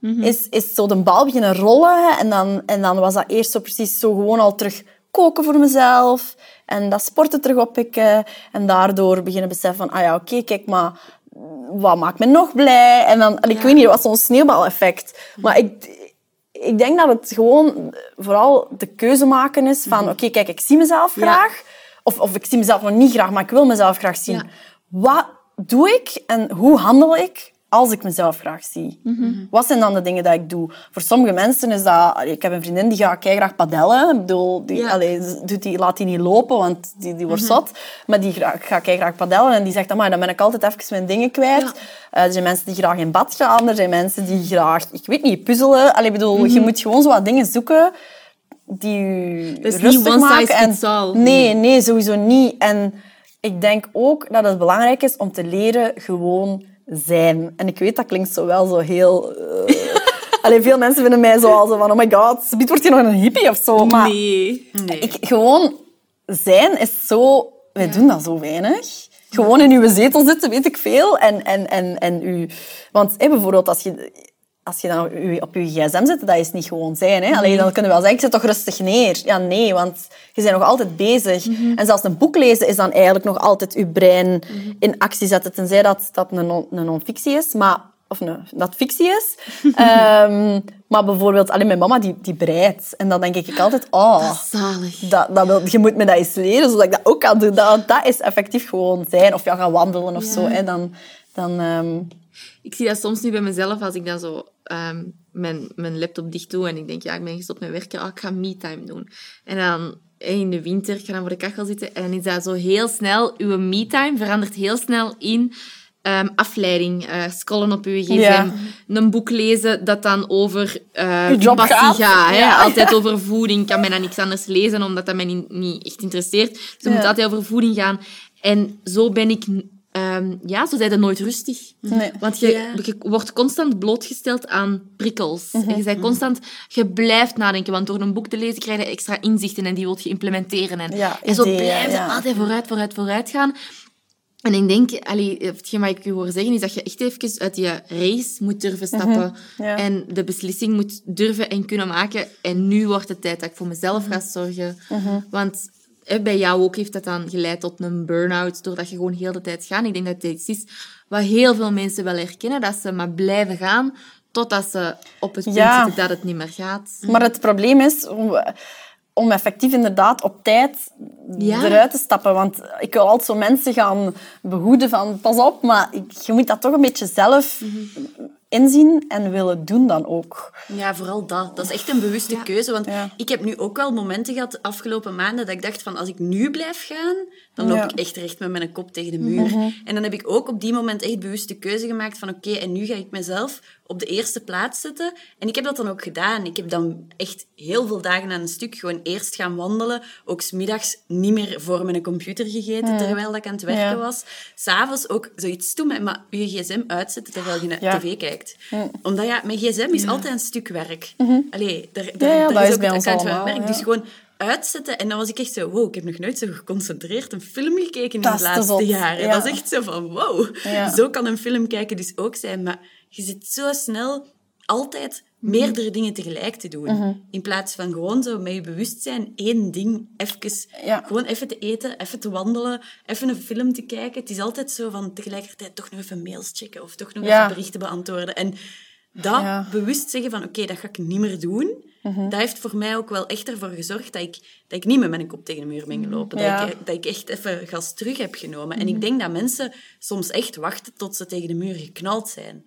C: mm-hmm. is, is zo de bal beginnen rollen. En dan, en dan was dat eerst zo precies zo gewoon al terug koken voor mezelf. En dat sporten terug oppikken. En daardoor beginnen beseffen van, ah ja, oké, kijk, maar wat maakt me nog blij? En dan, en ik weet niet, dat was zo'n sneeuwbaleffect. Maar ik, ik denk dat het gewoon vooral de keuze maken is van... Mhm. Oké, kijk, ik zie mezelf graag. Of, of ik zie mezelf nog niet graag, maar ik wil mezelf graag zien. Wat doe ik en hoe handel ik als ik mezelf graag zie? Mhm. Wat zijn dan de dingen die ik doe? Voor sommige mensen is dat... Ik heb een vriendin die gaat graag padellen. Ik bedoel, die, doet die, laat die niet lopen, want die, die wordt mhm. zot. Maar die gaat graag padellen en die zegt... dan ben ik altijd even mijn dingen kwijt. Uh, er zijn mensen die graag in bad gaan. Er zijn mensen die graag... Ik weet niet, puzzelen. Allee, bedoel, Je mhm. moet gewoon zo wat dingen zoeken die je
A: dus
C: rustig
A: maken.
C: En, nee, nee, sowieso niet. En ik denk ook dat het belangrijk is om te leren gewoon zijn. En ik weet, dat klinkt zo wel zo heel... Uh... Allee, veel mensen vinden mij zo al zo van, oh my god, Biet wordt hier nog een hippie of zo. Maar
A: nee. nee.
C: Ik, gewoon zijn is zo... Wij doen dat zo weinig. Gewoon in uw zetel zitten, weet ik veel. En, en, en, en u... Want hey, bijvoorbeeld, als je als je dan op je gsm zit, dat is niet gewoon zijn. Hè? Alleen dan kunnen we wel zeggen, ik zit toch rustig neer. Ja, nee, want je bent nog altijd bezig. Mhm. En zelfs een boek lezen is dan eigenlijk nog altijd je brein mhm. in actie zetten. Tenzij dat dat een, non, een non-fictie is, maar, of een, dat fictie is. um, maar bijvoorbeeld, alleen mijn mama, die, die breidt. En dan denk ik altijd, oh...
A: Dat zalig.
C: Dat, dat wil, je moet me dat eens leren, zodat ik dat ook kan doen. Dat, dat is effectief gewoon zijn. Of ja, gaan wandelen of zo. Hè? Dan... dan um...
A: Ik zie dat soms nu bij mezelf, als ik dan zo um, mijn, mijn laptop dicht doe en ik denk, ja, ik ben gestopt met werken, oh, ik ga me-time doen. En dan in de winter, ik ga dan voor de kachel zitten en dan is dat zo heel snel, uw me-time verandert heel snel in um, afleiding. Uh, scrollen op uw gsm, ja. een boek lezen dat dan over uh, passie gaat. Ja. Altijd over voeding. kan mij dan niks anders lezen, omdat dat mij niet, niet echt interesseert. Dus het moet altijd over voeding gaan. En zo ben ik Um, ja, zo zijn nooit rustig. Nee. Want je, je, wordt constant blootgesteld aan prikkels. Mm -hmm. Je bent constant, je blijft nadenken, want door een boek te lezen krijg je extra inzichten en die wil je implementeren. En, ja, en zo blijf je altijd vooruit, vooruit, vooruit gaan. En ik denk, allee, hetgeen wat ik je hoor zeggen, is dat je echt even uit je race moet durven stappen. Mm -hmm. ja. En de beslissing moet durven en kunnen maken. En nu wordt het tijd dat ik voor mezelf ga zorgen. Mm -hmm. Want bij jou ook heeft dat dan geleid tot een burn-out, doordat je gewoon heel de tijd gaat. Ik denk dat dit is wat heel veel mensen wel herkennen, dat ze maar blijven gaan totdat ze op het punt zitten dat het niet meer gaat.
C: Maar het probleem is om effectief inderdaad op tijd eruit te stappen. Want ik wil altijd zo mensen gaan behoeden van pas op, maar je moet dat toch een beetje zelf inzien en willen doen dan ook.
B: Ja, vooral dat. Dat is echt een bewuste keuze. Want ik heb nu ook wel momenten gehad de afgelopen maanden dat ik dacht van als ik nu blijf gaan, dan loop ik echt recht met mijn kop tegen de muur. Mhm. En dan heb ik ook op die moment echt bewust de keuze gemaakt van oké, en nu ga ik mezelf op de eerste plaats zetten. En ik heb dat dan ook gedaan. Ik heb dan echt heel veel dagen aan een stuk gewoon eerst gaan wandelen. Ook smiddags niet meer voor mijn computer gegeten terwijl ik aan het werken ja. was. S'avonds ook zoiets doen, maar je gsm uitzetten terwijl je naar tv kijkt. Omdat ja, mijn gsm is altijd een stuk werk. Mm Allee, daar, daar, daar is ook het account van werk. Dus gewoon uitzetten. En dan was ik echt zo, wow, ik heb nog nooit zo geconcentreerd een film gekeken in de laatste jaren. Dat is echt zo van, wow, zo kan een film kijken dus ook zijn. Maar je zit zo snel altijd meerdere dingen tegelijk te doen.
C: Mhm.
B: In plaats van gewoon zo met je bewustzijn één ding even...
C: Ja.
B: Gewoon even te eten, even te wandelen, even een film te kijken. Het is altijd zo van tegelijkertijd toch nog even mails checken of toch nog
C: Ja.
B: even berichten beantwoorden. En dat
C: Ja.
B: Bewust zeggen van oké, dat ga ik niet meer doen. Dat heeft voor mij ook wel echt ervoor gezorgd dat ik, dat ik niet met mijn kop tegen de muur ben gelopen.
C: Ja.
B: Dat, ik, dat ik echt even gas terug heb genomen. En ik denk dat mensen soms echt wachten tot ze tegen de muur geknald zijn.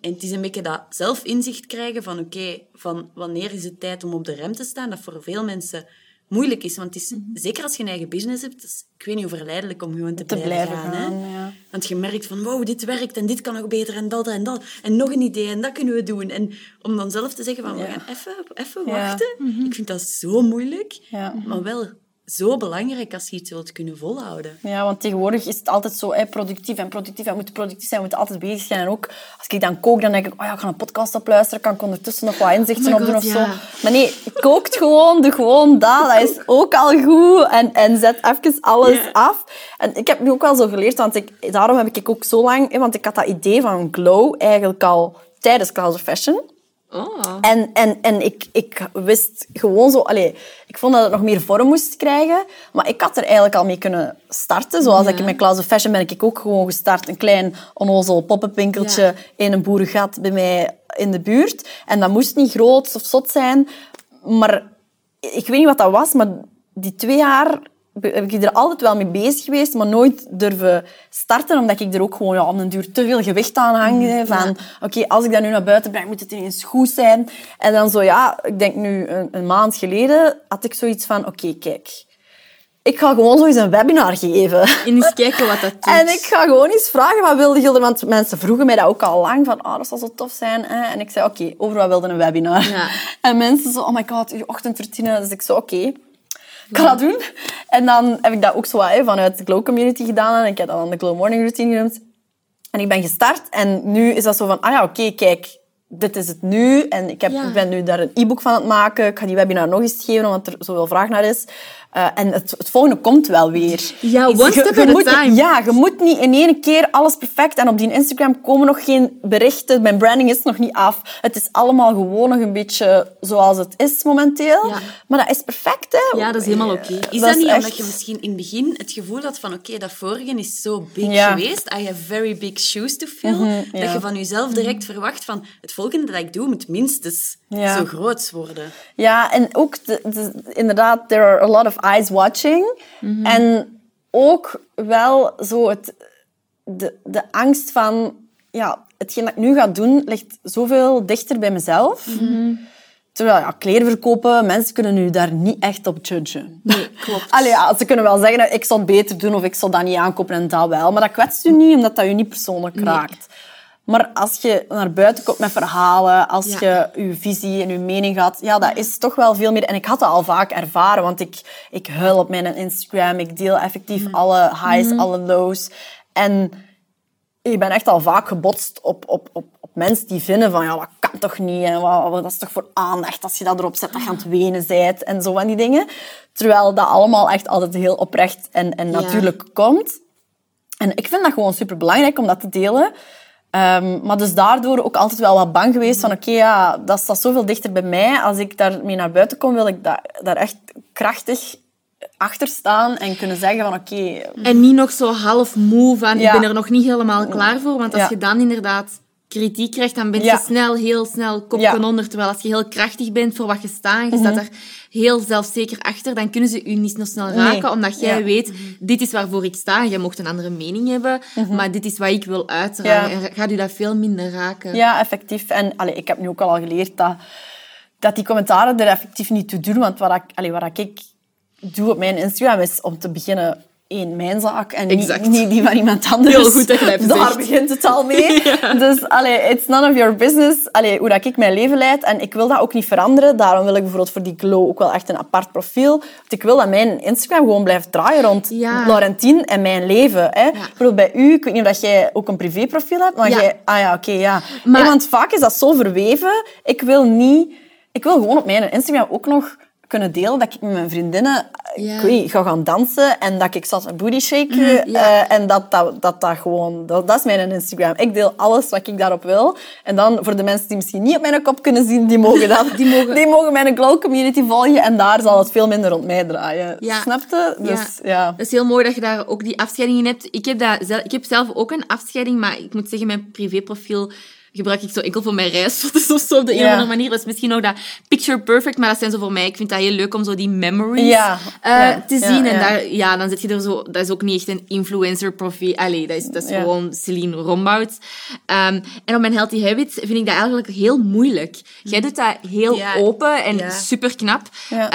B: En het is een beetje dat zelfinzicht krijgen van oké, van wanneer is het tijd om op de rem te staan, dat voor veel mensen moeilijk is. Want het is, zeker als je een eigen business hebt, is, ik weet niet hoe verleidelijk om gewoon te,
C: Te
B: blijven,
C: blijven
B: gaan.
C: gaan,
B: hè.
C: ja.
B: Want je merkt van, wow, dit werkt en dit kan nog beter en dat en dat. En nog een idee en dat kunnen we doen. En om dan zelf te zeggen van, we gaan even, even
C: Ja.
B: wachten. Ik vind dat zo moeilijk,
C: Ja.
B: maar wel zo belangrijk als je iets wilt kunnen volhouden.
C: Ja, want tegenwoordig is het altijd zo productief en productief. En we moeten productief zijn, we moeten altijd bezig zijn. En ook als ik dan kook, dan denk ik, oh ja, ik ga een podcast opluisteren. Kan ik ondertussen nog wat inzichten
A: Oh
C: opdoen of
A: ja.
C: zo. Maar nee, kookt gewoon, doe gewoon dat. Dat is ook al goed. En, en zet even alles af. En ik heb nu ook wel zo geleerd, want ik, daarom heb ik ook zo lang... hè, Want ik had dat idee van glow eigenlijk al tijdens Clouds of Fashion.
A: Oh.
C: En, en, en ik, ik wist gewoon zo... Allee, ik vond dat het nog meer vorm moest krijgen. Maar ik had er eigenlijk al mee kunnen starten. Zoals
A: Ja.
C: ik met Clouds of Fashion ben ik ook gewoon gestart. Een klein onnozel poppenpinkeltje
A: Ja.
C: in een boerengat bij mij in de buurt. En dat moest niet groot of zot zijn. Maar ik weet niet wat dat was, maar die twee jaar heb ik er altijd wel mee bezig geweest, maar nooit durven starten, omdat ik er ook gewoon ja, op een duur te veel gewicht aan hang. hè, Van, oké, als ik dat nu naar buiten breng, moet het ineens goed zijn. En dan zo, ja, ik denk nu een, een maand geleden, had ik zoiets van, oké, kijk, ik ga gewoon zo eens een webinar geven.
A: En eens kijken wat dat doet.
C: En ik ga gewoon eens vragen, wat wilde je? Want mensen vroegen mij dat ook al lang, van, oh, dat zou zo tof zijn. Hè? En ik zei, oké, over wat wilde een webinar?
A: Ja.
C: En mensen zo, oh my god, je ochtendroutine. Dus ik zo, oké, ik ga dat doen. En dan heb ik dat ook zo wat, hè, vanuit de Glow Community gedaan. En ik heb dat dan de Glow Morning Routine genoemd. En ik ben gestart. En nu is dat zo van, ah ja, oké, kijk, dit is het nu. En ik, heb,
A: Ja.
C: ik ben nu daar een e-book van aan het maken. Ik ga die webinar nog eens geven, omdat er zoveel vraag naar is. Eh, en het, het volgende komt wel weer.
A: Ja, one
C: Je-
A: step
C: je
A: at a
C: moet-
A: time.
C: Ja, je moet niet in één keer alles perfect. En op die Instagram komen nog geen berichten. Mijn branding is nog niet af. Het is allemaal gewoon nog een beetje zoals het is momenteel.
A: Ja.
C: Maar dat is perfect, hè?
A: Ja, dat is helemaal oké.
B: Is
C: Dat
B: dat,
C: is
B: niet
C: echt-
B: omdat je misschien in het begin het gevoel had van oké, dat vorige is zo big
C: Ja.
B: geweest, I have very big shoes to fill,
C: ja.
B: dat je van jezelf direct verwacht van het volgende dat ik doe moet minstens
C: Ja.
B: zo groot worden.
C: Ja, en ook de, de- inderdaad, there are a lot of eyes watching. En ook wel zo het, de, de angst van, ja, hetgeen dat ik nu ga doen, ligt zoveel dichter bij mezelf. Terwijl, ja, kleren verkopen, mensen kunnen nu daar niet echt op judgen.
A: Nee, klopt.
C: Allee, ja, ze kunnen wel zeggen, ik zal het beter doen of ik zal dat niet aankopen en dat wel. Maar dat kwetst u niet, omdat dat je niet persoonlijk raakt. Maar als je naar buiten komt met verhalen, als
A: Ja.
C: je je visie en je mening had, ja, dat is toch wel veel meer. En ik had dat al vaak ervaren, want ik, ik huil op mijn Instagram, ik deel effectief alle highs, alle lows. En ik ben echt al vaak gebotst op, op, op, op mensen die vinden van, ja, dat kan toch niet, en wat, wat- dat is toch voor aandacht als je dat erop zet, dat je aan het wenen bent, en zo van die dingen. Terwijl dat allemaal echt altijd heel oprecht en, en
A: Ja.
C: natuurlijk komt. En ik vind dat gewoon super belangrijk om dat te delen. Ehm, maar dus daardoor ook altijd wel wat bang geweest van oké, ja, dat staat zoveel dichter bij mij. Als ik daarmee naar buiten kom, wil ik daar, daar echt krachtig achter staan en kunnen zeggen van oké,
A: En niet nog zo half moe van,
C: Ja.
A: ik ben er nog niet helemaal klaar voor. Want als
C: Ja.
A: je dan inderdaad kritiek krijgt, dan ben je
C: Ja.
A: snel, heel snel kopje
C: Ja. Mhm.
A: onder. Terwijl als je heel krachtig bent voor wat je staat, je staat er heel zelfzeker achter, dan kunnen ze je niet zo snel raken,
C: Nee.
A: omdat jij
C: Ja.
A: weet, dit is waarvoor ik sta. Jij mocht een andere mening hebben, maar dit is wat ik wil uitdragen.
C: Mhm.
A: En gaat u dat veel minder raken.
C: Ja, effectief. En allee, ik heb nu ook al geleerd dat, dat die commentaren er effectief niet toe doen. Want wat ik, allee, wat ik doe op mijn Instagram is om te beginnen één, mijn zaak en niet, die van iemand anders.
A: Heel goed dat je hebt
C: Daar begint het al mee. Dus allee, it's none of your business allee, hoe dat ik mijn leven leid. En ik wil dat ook niet veranderen. Daarom wil ik bijvoorbeeld voor die Glow ook wel echt een apart profiel. Want ik wil dat mijn Instagram gewoon blijft draaien rond
A: Ja.
C: Laurentien en mijn leven. Hè. Bijvoorbeeld bij u, ik weet niet of jij ook een privéprofiel hebt, maar jij... Ah ja, oké, ja.
A: Maar-
C: want vaak is dat zo verweven. Ik wil niet... Ik wil gewoon op mijn Instagram ook nog kunnen delen dat ik met mijn vriendinnen
A: Ja.
C: ik weet, ga gaan dansen en dat ik zat een booty shake
A: Mhm, ja.
C: eh, en dat dat, dat, dat gewoon, dat, dat is mijn Instagram. Ik deel alles wat ik daarop wil. En dan voor de mensen die misschien niet op mijn kop kunnen zien, die mogen dat. die, mogen... die mogen mijn glow community volgen en daar zal het veel minder rond mij draaien.
A: Ja.
C: Snap je? Dus ja.
A: Dat is heel mooi dat je daar ook die afscheiding in hebt. Ik heb, dat zelf, ik heb zelf ook een afscheiding, maar ik moet zeggen, mijn privéprofiel gebruik ik zo enkel voor mijn reisfoto's of zo op de een of andere manier. Dat is misschien nog dat picture perfect, maar dat zijn zo voor mij. Ik vind dat heel leuk om zo die memories
C: Ja.
A: eh,
C: Ja.
A: te
C: Ja,
A: zien. En
C: ja.
A: daar, ja, dan zit je er zo... Dat is ook niet echt een influencer profiel. Allee, dat is, dat is
C: Ja.
A: gewoon Celine Rombouts. Ehm, en op mijn Healthy Habits vind ik dat eigenlijk heel moeilijk. Jij doet dat heel open en super knap.
C: Ja.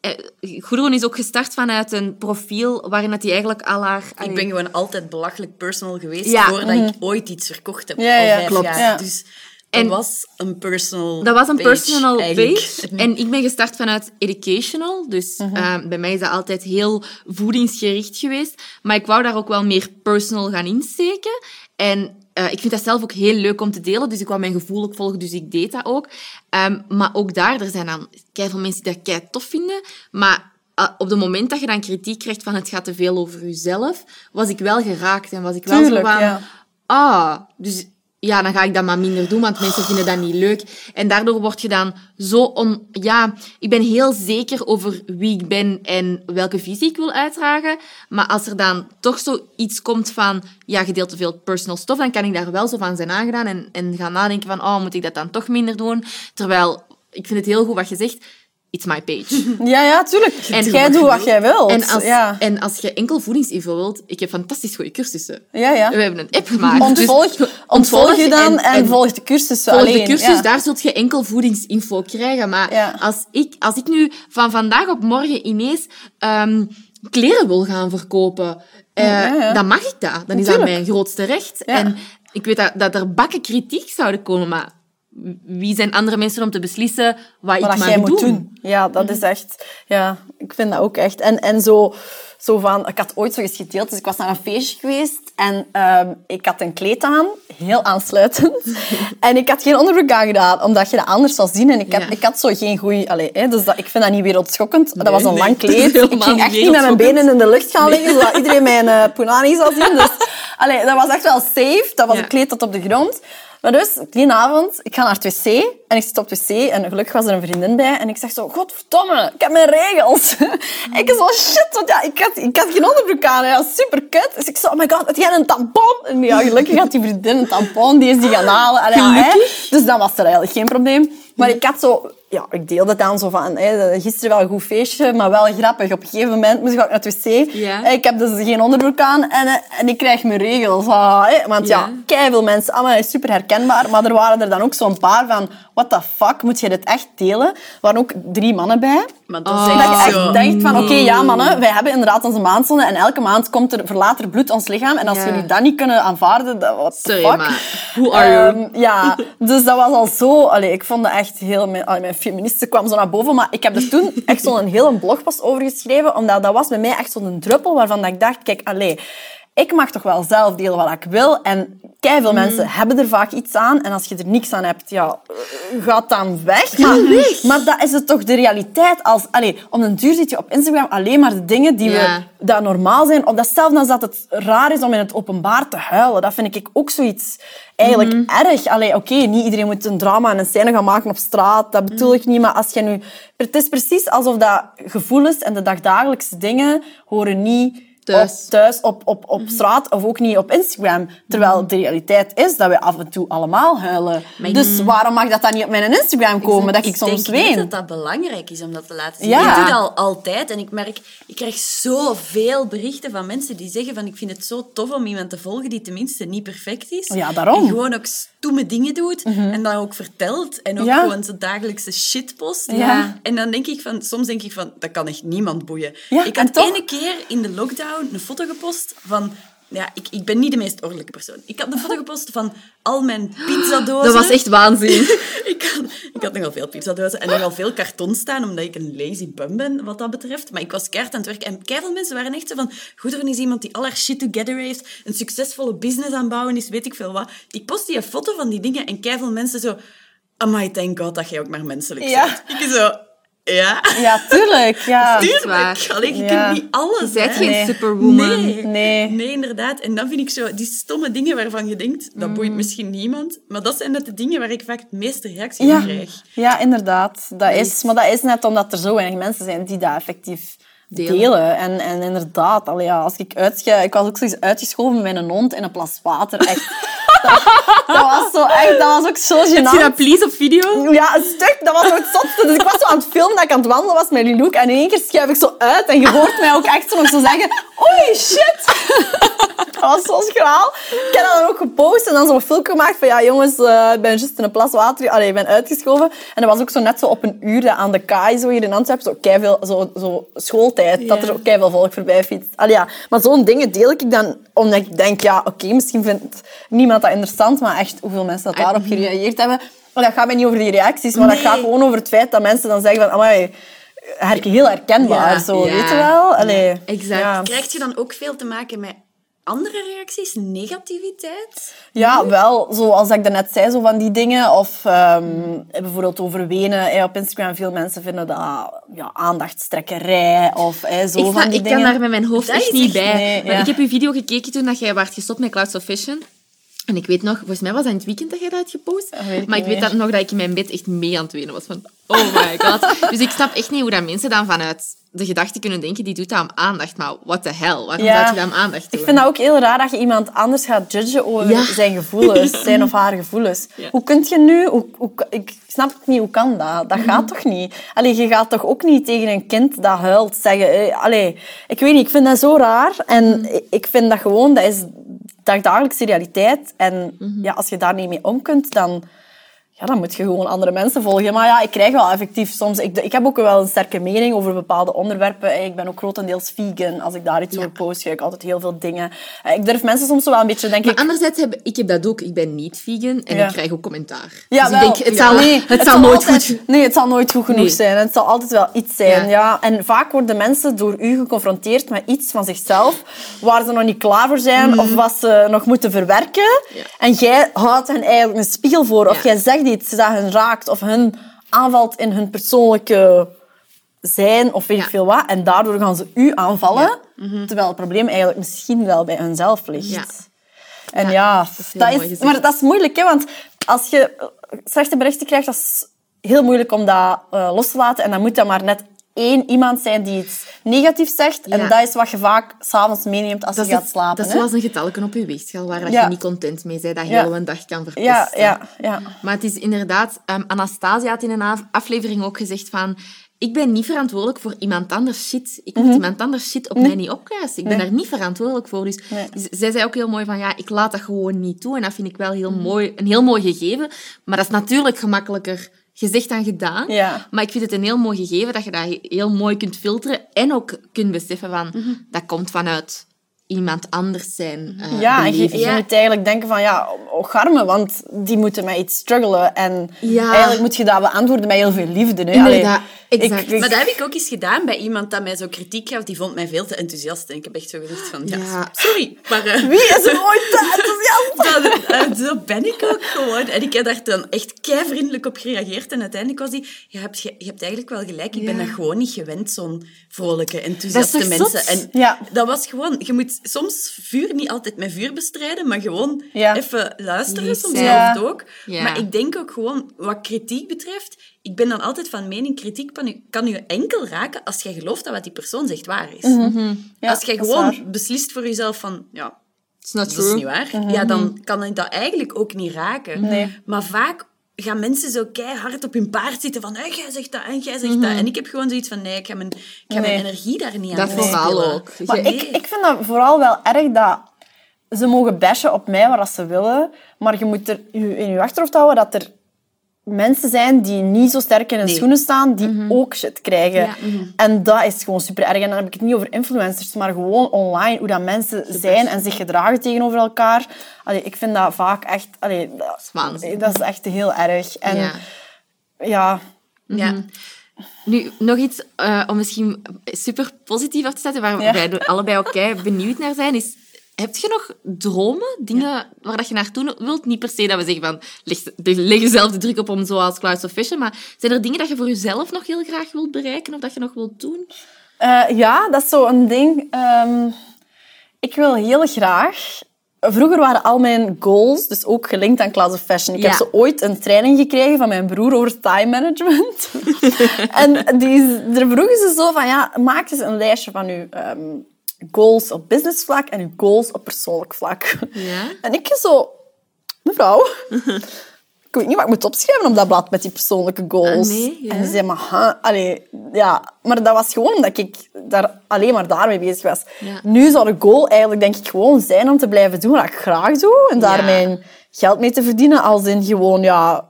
A: Ehm, eh, Goederen is ook gestart vanuit een profiel waarin dat hij eigenlijk al haar...
B: Ik ben gewoon altijd belachelijk personal geweest
A: Ja.
B: voordat ik ooit iets verkocht heb.
C: Ja, ja, klopt.
B: jaar. Dus dat
A: En-
B: was een personal
A: Dat was een
B: page,
A: personal
B: eigenlijk.
A: page. En ik ben gestart vanuit educational. Dus
C: Mhm.
A: eh, bij mij is dat altijd heel voedingsgericht geweest. Maar ik wou daar ook wel meer personal gaan insteken. En eh, ik vind dat zelf ook heel leuk om te delen. Dus ik wou mijn gevoel ook volgen, dus ik deed dat ook. Ehm, maar ook daar, er zijn dan veel mensen die dat kei tof vinden. Maar eh, op het moment dat je dan kritiek krijgt van het gaat te veel over jezelf, was ik wel geraakt. En was ik wel
C: Tuurlijk,
A: zo van...
C: ja.
A: Ah, dus ja, dan ga ik dat maar minder doen, want mensen vinden dat niet leuk. En daardoor word je dan zo on... Ja, ik ben heel zeker over wie ik ben en welke visie ik wil uitdragen. Maar als er dan toch zoiets komt van... Ja, je deelt te veel personal stof, dan kan ik daar wel zo van zijn aangedaan en, en gaan nadenken van... Oh, moet ik dat dan toch minder doen? Terwijl, ik vind het heel goed wat je zegt. It's my page.
C: Ja, ja, tuurlijk.
A: En-
C: jij doet wat jij wilt.
A: En als,
C: ja.
A: en als je enkel voedingsinfo wilt, ik heb fantastisch goede cursussen.
C: Ja, ja.
A: We hebben een app gemaakt.
C: Ontvolg,
A: Dus
C: ontvolg je dan en,
A: en
C: volg de cursussen
A: Volg
C: alleen.
A: de cursus,
C: ja.
A: daar zult je enkel voedingsinfo krijgen. Maar
C: Ja.
A: als, ik, als ik nu van vandaag op morgen ineens ehm, kleren wil gaan verkopen, eh, dan mag ik dat. Dan is dat mijn grootste recht. En ik weet dat, dat er bakken kritiek zouden komen, maar wie zijn andere mensen om te beslissen wat ik
C: wat
A: mag
C: jij
A: doen?
C: moet doen. Ja, dat is echt... Ja, ik vind dat ook echt. En, en zo, zo van... Ik had ooit zo eens gedeeld, dus ik was naar een feestje geweest en ehm, ik had een kleed aan, heel aansluitend. en ik had geen onderbroek aangedaan, omdat je dat anders zou zien. En ik had,
A: Ja.
C: ik had zo geen goeie... Hè, dus dat, ik vind dat niet wereldschokkend. dat was een
A: nee,
C: lang kleed. Ik ging echt
A: niet
C: met mijn benen in de lucht gaan liggen, zodat iedereen mijn eh punani zou zien. Dus allee, dat was echt wel safe. Dat was
A: Ja.
C: een kleed tot op de grond. Maar dus, die avond, ik ga naar het wc en ik zit op het wc en gelukkig was er een vriendin bij en ik zeg zo, godverdomme, ik heb mijn regels. ik zo, shit, want ja, ik had, ik had geen onderbroek aan, ja, super kut. Dus ik zo, oh my god, had jij een tampon? En ja, gelukkig had die vriendin een tampon, die is die gaan halen. Allee, ja, hè. Dus dan was er eigenlijk geen probleem. Maar ik had zo, ja, ik deelde dan zo van, hè, gisteren wel een goed feestje, maar wel grappig. Op een gegeven moment moest ik ook naar het wc.
A: Ja.
C: Ik heb dus geen onderbroek aan en, eh, en ik krijg mijn regels. Ah, hè. Want ja,
A: Ja.
C: keiveel mensen, allemaal super herkenbaar. Maar er waren er dan ook zo'n paar van, what the fuck, moet je dit echt delen? Er waren ook drie mannen bij.
B: Maar dat
A: Oh.
C: Dat
B: echt
C: je
B: zo.
C: echt denkt van, oké, ja mannen, wij hebben inderdaad onze maandzonde en elke maand komt er verlater bloed ons lichaam. En als jullie dat niet kunnen aanvaarden, dat, what the
A: Sorry,
C: fuck?
A: who are you?
C: Ehm, ja, dus dat was al zo... Allee, ik vond dat echt heel... Allee, mijn feministe kwam zo naar boven, maar ik heb er toen echt zo'n hele blogpost over geschreven, omdat dat was bij mij echt zo'n druppel waarvan ik dacht, kijk, allee, ik mag toch wel zelf delen wat ik wil en veel mensen hebben er vaak iets aan en als je er niks aan hebt, ja, gaat dan weg. Maar, maar dat is het toch de realiteit. Als, allee, om een duur zit je op Instagram alleen maar de dingen die
A: Ja.
C: we dat normaal zijn. Of datzelfde als dat het raar is om in het openbaar te huilen. Dat vind ik ook zoiets eigenlijk
A: Mhm.
C: erg. Oké, niet iedereen moet een drama en een scène gaan maken op straat. Dat bedoel ik niet. Maar als je nu... Het is precies alsof dat gevoelens en de dagdagelijkse dingen horen niet
A: Thuis.
C: op, thuis op, op, op straat of ook niet op Instagram. Terwijl de realiteit is dat we af en toe allemaal huilen. Dus waarom mag dat dan niet op mijn Instagram komen? Dat ik, soms
B: denk niet
C: ween?
B: dat dat belangrijk is om dat te laten zien.
C: Ja.
B: Ik doe dat al altijd en ik merk, ik krijg zoveel berichten van mensen die zeggen van ik vind het zo tof om iemand te volgen die tenminste niet perfect is.
C: Ja, daarom. Mhm.
B: En gewoon ook stoeme dingen doet en dat ook vertelt en ook
C: Ja.
B: gewoon zijn dagelijkse shit post.
C: Ja.
B: En dan denk ik van, soms denk ik van, dat kan echt niemand boeien.
C: Ja,
B: ik had
C: toch?
B: ene keer in de lockdown een foto gepost van... Ja, ik, ik ben niet de meest ordelijke persoon. Ik had een foto gepost van al mijn pizzadozen.
A: Dat was echt waanzin.
B: ik, had, ik had nogal veel pizzadozen en nogal veel karton staan, omdat ik een lazy bum ben, wat dat betreft. Maar ik was keihard aan het werken. En keiveel mensen waren echt zo van... Goederen is iemand die al haar shit together heeft, een succesvolle business aan bouwen is, weet ik veel wat. Ik post die een foto van die dingen en keiveel mensen zo... Amai, thank god dat jij ook maar menselijk
C: Ja.
B: bent. Ik zo... Ja.
C: Ja, tuurlijk. Ja.
B: Tuurlijk. Allee, je
C: Ja.
B: kunt niet alles.
A: Je bent
B: hè.
A: geen
C: Nee.
A: superwoman.
B: Nee.
C: Nee.
B: Nee, inderdaad. En dan vind ik zo, die stomme dingen waarvan je denkt, dat
C: Mm.
B: boeit misschien niemand. Maar dat zijn net de dingen waar ik vaak het meeste reactie
C: Ja.
B: op krijg.
C: ja, inderdaad. Dat is,
B: is-
C: maar dat is net omdat er zo weinig mensen zijn die dat effectief
A: Delen.
C: delen. En, en inderdaad, allee, ja, als ik uitge... Ik was ook zoiets uitgeschoven met een hond in een plas water. Echt. dat, dat was zo echt... Dat was ook zo
A: Heb je
C: gênant.
A: dat please op video?
C: Ja, een stuk. Dat was ook het zotste. Dus ik was zo aan het filmen dat ik aan het wandelen was met Lilouk. En in één keer schuif ik zo uit. En je hoort mij ook echt zo nog zo zeggen... Oei, shit. Dat was zo schraal. Ik heb dat dan ook gepost en dan zo'n filmpje gemaakt van... Ja, jongens, eh, ik ben juist in een plas water... Allee, ik ben uitgeschoven. En dat was ook zo net zo op een uur dat aan de kaai zo hier in Antwerpen. Zo, keiveel, zo, zo schooltijd. Dat er ook keiveel volk voorbij fietst. Allee, ja. Maar zo'n dingen deel ik dan omdat ik denk... Ja, oké, misschien vindt niemand dat interessant. Maar echt, hoeveel mensen dat daarop gereageerd hebben... Maar dat gaat mij niet over die reacties, maar dat gaat gewoon over het feit dat mensen dan zeggen van... Amai, her- heel herkenbaar,
B: Ja,
C: zo,
A: ja.
C: weet je wel? Allee,
A: exact.
C: Ja.
B: Krijg je dan ook veel te maken met andere reacties? Negativiteit?
C: Ja, wel. Zoals ik daarnet zei, zo van die dingen. Of ehm, bijvoorbeeld over Wenen. op Instagram, veel mensen vinden dat ja, aandachtstrekkerij. Of zo
A: Ik,
C: van
A: sta-
C: die
A: ik
C: dingen.
A: kan daar met mijn hoofd
B: Dat
A: echt
B: is
A: niet
B: echt-
A: bij.
C: nee,
A: maar
C: ja.
A: ik heb uw video gekeken toen dat jij werd gestopt met Clouds of Vision. En ik weet nog, volgens mij was dat in het weekend dat jij dat had gepost.
C: ik
A: maar ik weet dat nog dat ik in mijn bed echt mee aan het wenen was. Van, oh my god. dus ik snap echt niet hoe dat mensen dan vanuit de gedachte kunnen denken, die doet dat om aandacht. Maar what the hell? Waarom
C: Ja.
A: zou je dat om aandacht doen?
C: Ik vind dat ook heel raar dat je iemand anders gaat judgen over
A: Ja.
C: zijn gevoelens, zijn of haar gevoelens. Hoe kun je nu... Hoe, hoe, ik snap het niet, hoe kan dat? Dat gaat toch niet? Allee, je gaat toch ook niet tegen een kind dat huilt zeggen... eh, Allee, ik weet niet, ik vind dat zo raar. En ik- ik vind dat gewoon, dat is dagdagelijkse realiteit. En ja, als je daar niet mee om kunt, dan... Ja, dan moet je gewoon andere mensen volgen. Maar ja, ik krijg wel effectief soms... Ik, ik heb ook wel een sterke mening over bepaalde onderwerpen. Ik ben ook grotendeels vegan. Als ik daar iets over post, ga ik altijd heel veel dingen... Eh, Ik durf mensen soms wel een beetje, denk
A: Maar
C: ik...
A: anderzijds heb ik heb dat ook. Ik ben niet vegan en
C: Ja.
A: ik krijg ook commentaar.
C: Ja,
A: dus
C: wel.
A: ik denk, het zal,
C: Nee,
A: het zal nooit
C: altijd-
A: goed...
C: Nee, het zal nooit goed genoeg
A: Nee.
C: zijn. Het zal altijd wel iets zijn.
A: Ja.
C: En vaak worden mensen door u geconfronteerd met iets van zichzelf waar ze nog niet klaar voor zijn of wat ze nog moeten verwerken.
A: Mhm.
C: En jij houdt hen eigenlijk een spiegel voor. Of jij zegt iets dat hen raakt of hun aanvalt in hun persoonlijke zijn of weet ik
A: Ja.
C: veel wat. En daardoor gaan ze u aanvallen. Terwijl het probleem eigenlijk misschien wel bij hunzelf ligt.
A: Ja.
C: En
A: Ja, dat is
C: dat is, maar dat is moeilijk, hè, want als je slechte berichten krijgt, dat is heel moeilijk om dat eh, los te laten. En dan moet dat maar net één iemand zijn die iets negatiefs zegt.
A: Ja.
C: En dat is wat je vaak s'avonds meeneemt als
A: Dat
C: je gaat slapen.
A: dat is zoals een getalken op je weegschaal waar dat
C: Ja.
A: je niet content mee bent, dat heel een dag kan verpesten.
C: ja, ja, ja.
A: Maar het is inderdaad... ehm, Anastasia had in een af- aflevering ook gezegd van... Ik ben niet verantwoordelijk voor iemand anders shit. Ik moet iemand anders shit op mij niet opkruisen. Ik ben
C: Mhm. Nee.
A: daar niet verantwoordelijk voor. Dus
C: Nee.
A: zij zei ook heel mooi van... Ja, ik laat dat gewoon niet toe. En dat vind ik wel heel mooi, een heel mooi gegeven. Maar dat is natuurlijk gemakkelijker gezegd dan gedaan.
C: Ja.
A: Maar ik vind het een heel mooi gegeven dat je dat heel mooi kunt filteren. En ook kunt beseffen van... Dat komt vanuit iemand anders zijn eh,
C: Ja, en je, moet eigenlijk denken van, ja, ocharme, want die moeten met iets struggelen. En
A: Ja.
C: eigenlijk moet je dat beantwoorden met heel veel liefde. Hè.
A: Inderdaad, exact.
C: ik-
B: Maar dat heb ik ook eens gedaan bij iemand dat mij zo kritiek gaf. Die vond mij veel te enthousiast. En ik heb echt zo gezegd van, ja,
A: Ja.
B: sorry. Maar eh,
C: Wie is er ooit te enthousiast?
B: dat, eh, zo ben ik ook gewoon. En ik heb daar dan echt kei vriendelijk op gereageerd. En uiteindelijk was die, je hebt, je hebt eigenlijk wel gelijk. Ik ben dat gewoon niet gewend, zo'n vrolijke, enthousiaste
A: toch
B: mensen.
A: zot?
B: En
C: Ja.
B: dat was gewoon, je moet soms vuur niet altijd met vuur bestrijden, maar gewoon
C: Ja.
B: even luisteren. Soms
C: Ja.
B: ook.
A: Ja.
B: Maar ik denk ook gewoon, wat kritiek betreft, ik ben dan altijd van mening, kritiek kan u, kan u enkel raken als jij gelooft dat wat die persoon zegt waar is.
C: Ja,
B: als jij gewoon
C: waar.
B: beslist voor jezelf van, ja,
A: It's not
B: dat is niet waar, ja, dan kan ik dat eigenlijk ook niet raken.
C: Nee.
B: Maar vaak gaan mensen zo keihard op hun paard zitten van, hey, jij zegt dat en jij zegt dat. En ik heb gewoon zoiets van, nee, ik ga mijn, ik ga mijn
C: Nee.
B: energie daar niet aan
A: Dat vooral ook.
C: Maar
A: Jij-
C: ik, ik vind dat vooral wel erg dat ze mogen bashen op mij waar ze willen, maar je moet er in je achterhoofd houden dat er mensen zijn die niet zo sterk in hun
B: Nee.
C: schoenen staan, die ook shit krijgen.
A: Ja.
C: En dat is gewoon super erg. En dan heb ik het niet over influencers, maar gewoon online, hoe dat mensen zijn en zich gedragen tegenover elkaar. Allee, ik vind dat vaak echt... Allee, dat,
A: is waanzin.
C: dat is echt heel erg. En
A: Ja.
C: ja,
B: Ja.
A: Nu, nog iets eh, om misschien super positief af te zetten, waar
C: Ja.
A: wij allebei ook benieuwd naar zijn, is heb je nog dromen? Dingen waar dat je naartoe wilt? Niet per se dat we zeggen van, leg, leg jezelf de druk op om zoals Clouds of Vision, maar zijn er dingen dat je voor jezelf nog heel graag wilt bereiken of dat je nog wilt doen?
C: Uh, ja, dat is zo een ding. Um, ik wil heel graag... Vroeger waren al mijn goals dus ook gelinkt aan Clouds of Fashion. Ik ja. heb zo ooit een training gekregen van mijn broer over time management. en die, daar vroegen ze zo van, ja, maak eens een lijstje van je um, goals op business vlak en je goals op persoonlijk vlak. Ja? En ik zo, mevrouw, ik weet niet wat ik moet opschrijven op dat blad met die persoonlijke goals.
A: Ah, nee, ja.
C: En ze zei, maar, ha, allee, ja. maar dat was gewoon omdat ik daar alleen maar daarmee bezig was.
A: Ja.
C: Nu zou de goal eigenlijk denk ik gewoon zijn om te blijven doen wat ik graag doe en daar mijn geld mee te verdienen, als in gewoon ja,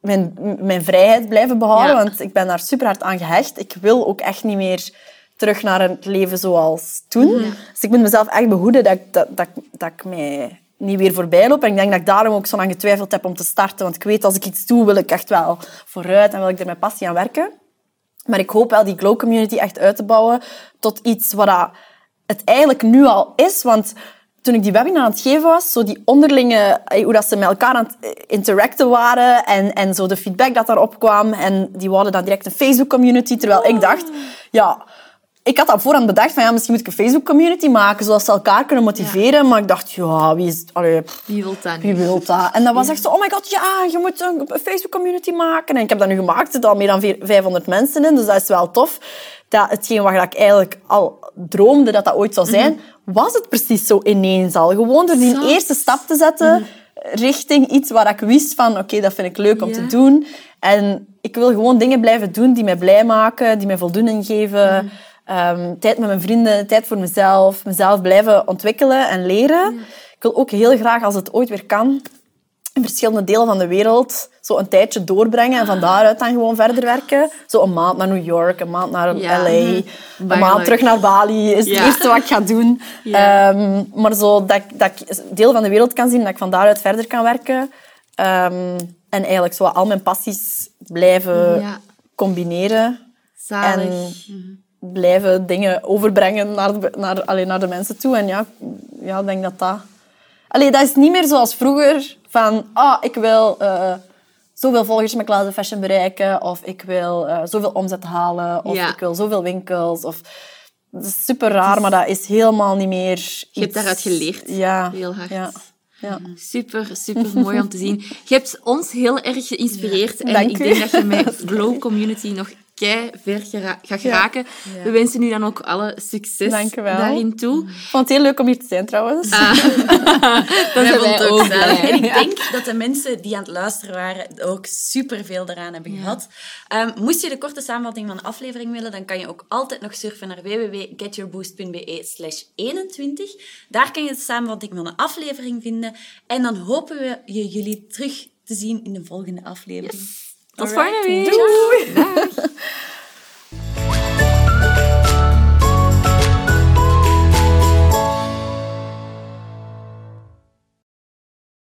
C: mijn, mijn vrijheid blijven behouden, want ik ben daar super hard aan gehecht. Ik wil ook echt niet meer terug naar het leven zoals toen. Dus ik moet mezelf echt behoeden dat, dat, dat, dat ik mij niet weer voorbij loop. En ik denk dat ik daarom ook zo lang getwijfeld heb om te starten. Want ik weet, als ik iets doe, wil ik echt wel vooruit en wil ik er met passie aan werken. Maar ik hoop wel die glow community echt uit te bouwen tot iets wat het eigenlijk nu al is. Want toen ik die webinar aan het geven was, zo die onderlinge, hoe dat ze met elkaar aan het interacten waren en, en zo de feedback dat daarop kwam. En die hadden dan direct een Facebook community. Terwijl ik dacht, ja, ik had dat voorhand bedacht van ja, misschien moet ik een Facebook community maken, zodat ze elkaar kunnen motiveren. Maar ik dacht, ja, wie is... Allee,
A: wie wil dat
C: Wie wil dat? En dat was echt zo, oh my god, ja, je moet een Facebook community maken. En ik heb dat nu gemaakt, er zitten al meer dan 500 mensen in, dus dat is wel tof. Dat hetgeen wat ik eigenlijk al droomde dat dat ooit zou zijn, mhm. was het precies zo ineens al. Gewoon door die eerste stap te zetten mhm. richting iets waar ik wist van, oké, dat vind ik leuk om te doen. En ik wil gewoon dingen blijven doen die mij blij maken, die mij voldoening geven. Mhm. Um, tijd met mijn vrienden, tijd voor mezelf, mezelf blijven ontwikkelen en leren. Ik wil ook heel graag, als het ooit weer kan, in verschillende delen van de wereld zo een tijdje doorbrengen en van daaruit dan gewoon verder werken. Zo een maand naar New York, een maand naar LA, een maand terug naar Bali is het eerste wat ik ga doen. Um, maar zo dat, dat ik deel van de wereld kan zien, dat ik van daaruit verder kan werken. Um, en eigenlijk zo al mijn passies blijven combineren.
A: Zalig. En,
C: mhm blijven dingen overbrengen naar de, naar, alleen naar de mensen toe. En ja, ja ik denk dat dat... Allee, dat is niet meer zoals vroeger van... Ah, ik wil uh, zoveel volgers met Cloud Fashion bereiken. Of ik wil uh, zoveel omzet halen. Of ik wil zoveel winkels. Of... Dat is super raar, maar dat is helemaal niet meer...
A: Je hebt daaruit geleerd.
C: Ja.
A: Heel hard.
C: Ja. Ja.
A: Super, super mooi om te zien. Je hebt ons heel erg geïnspireerd. En ik denk dat je met Flow Community nog kei ver gaat geraken. We wensen u dan ook alle succes daarin toe.
C: Ik vond het heel leuk om hier te zijn, trouwens.
A: Ah. dat hebben wij ook.
B: En ik denk dat de mensen die aan het luisteren waren ook superveel eraan hebben gehad. Um, moest je de korte samenvatting van de aflevering willen, dan kan je ook altijd nog surfen naar www.getyourboost.be slash 21. Daar kan je de samenvatting van de aflevering vinden. En dan hopen we jullie terug te zien in de volgende aflevering.
A: Tot volgende week. Doei.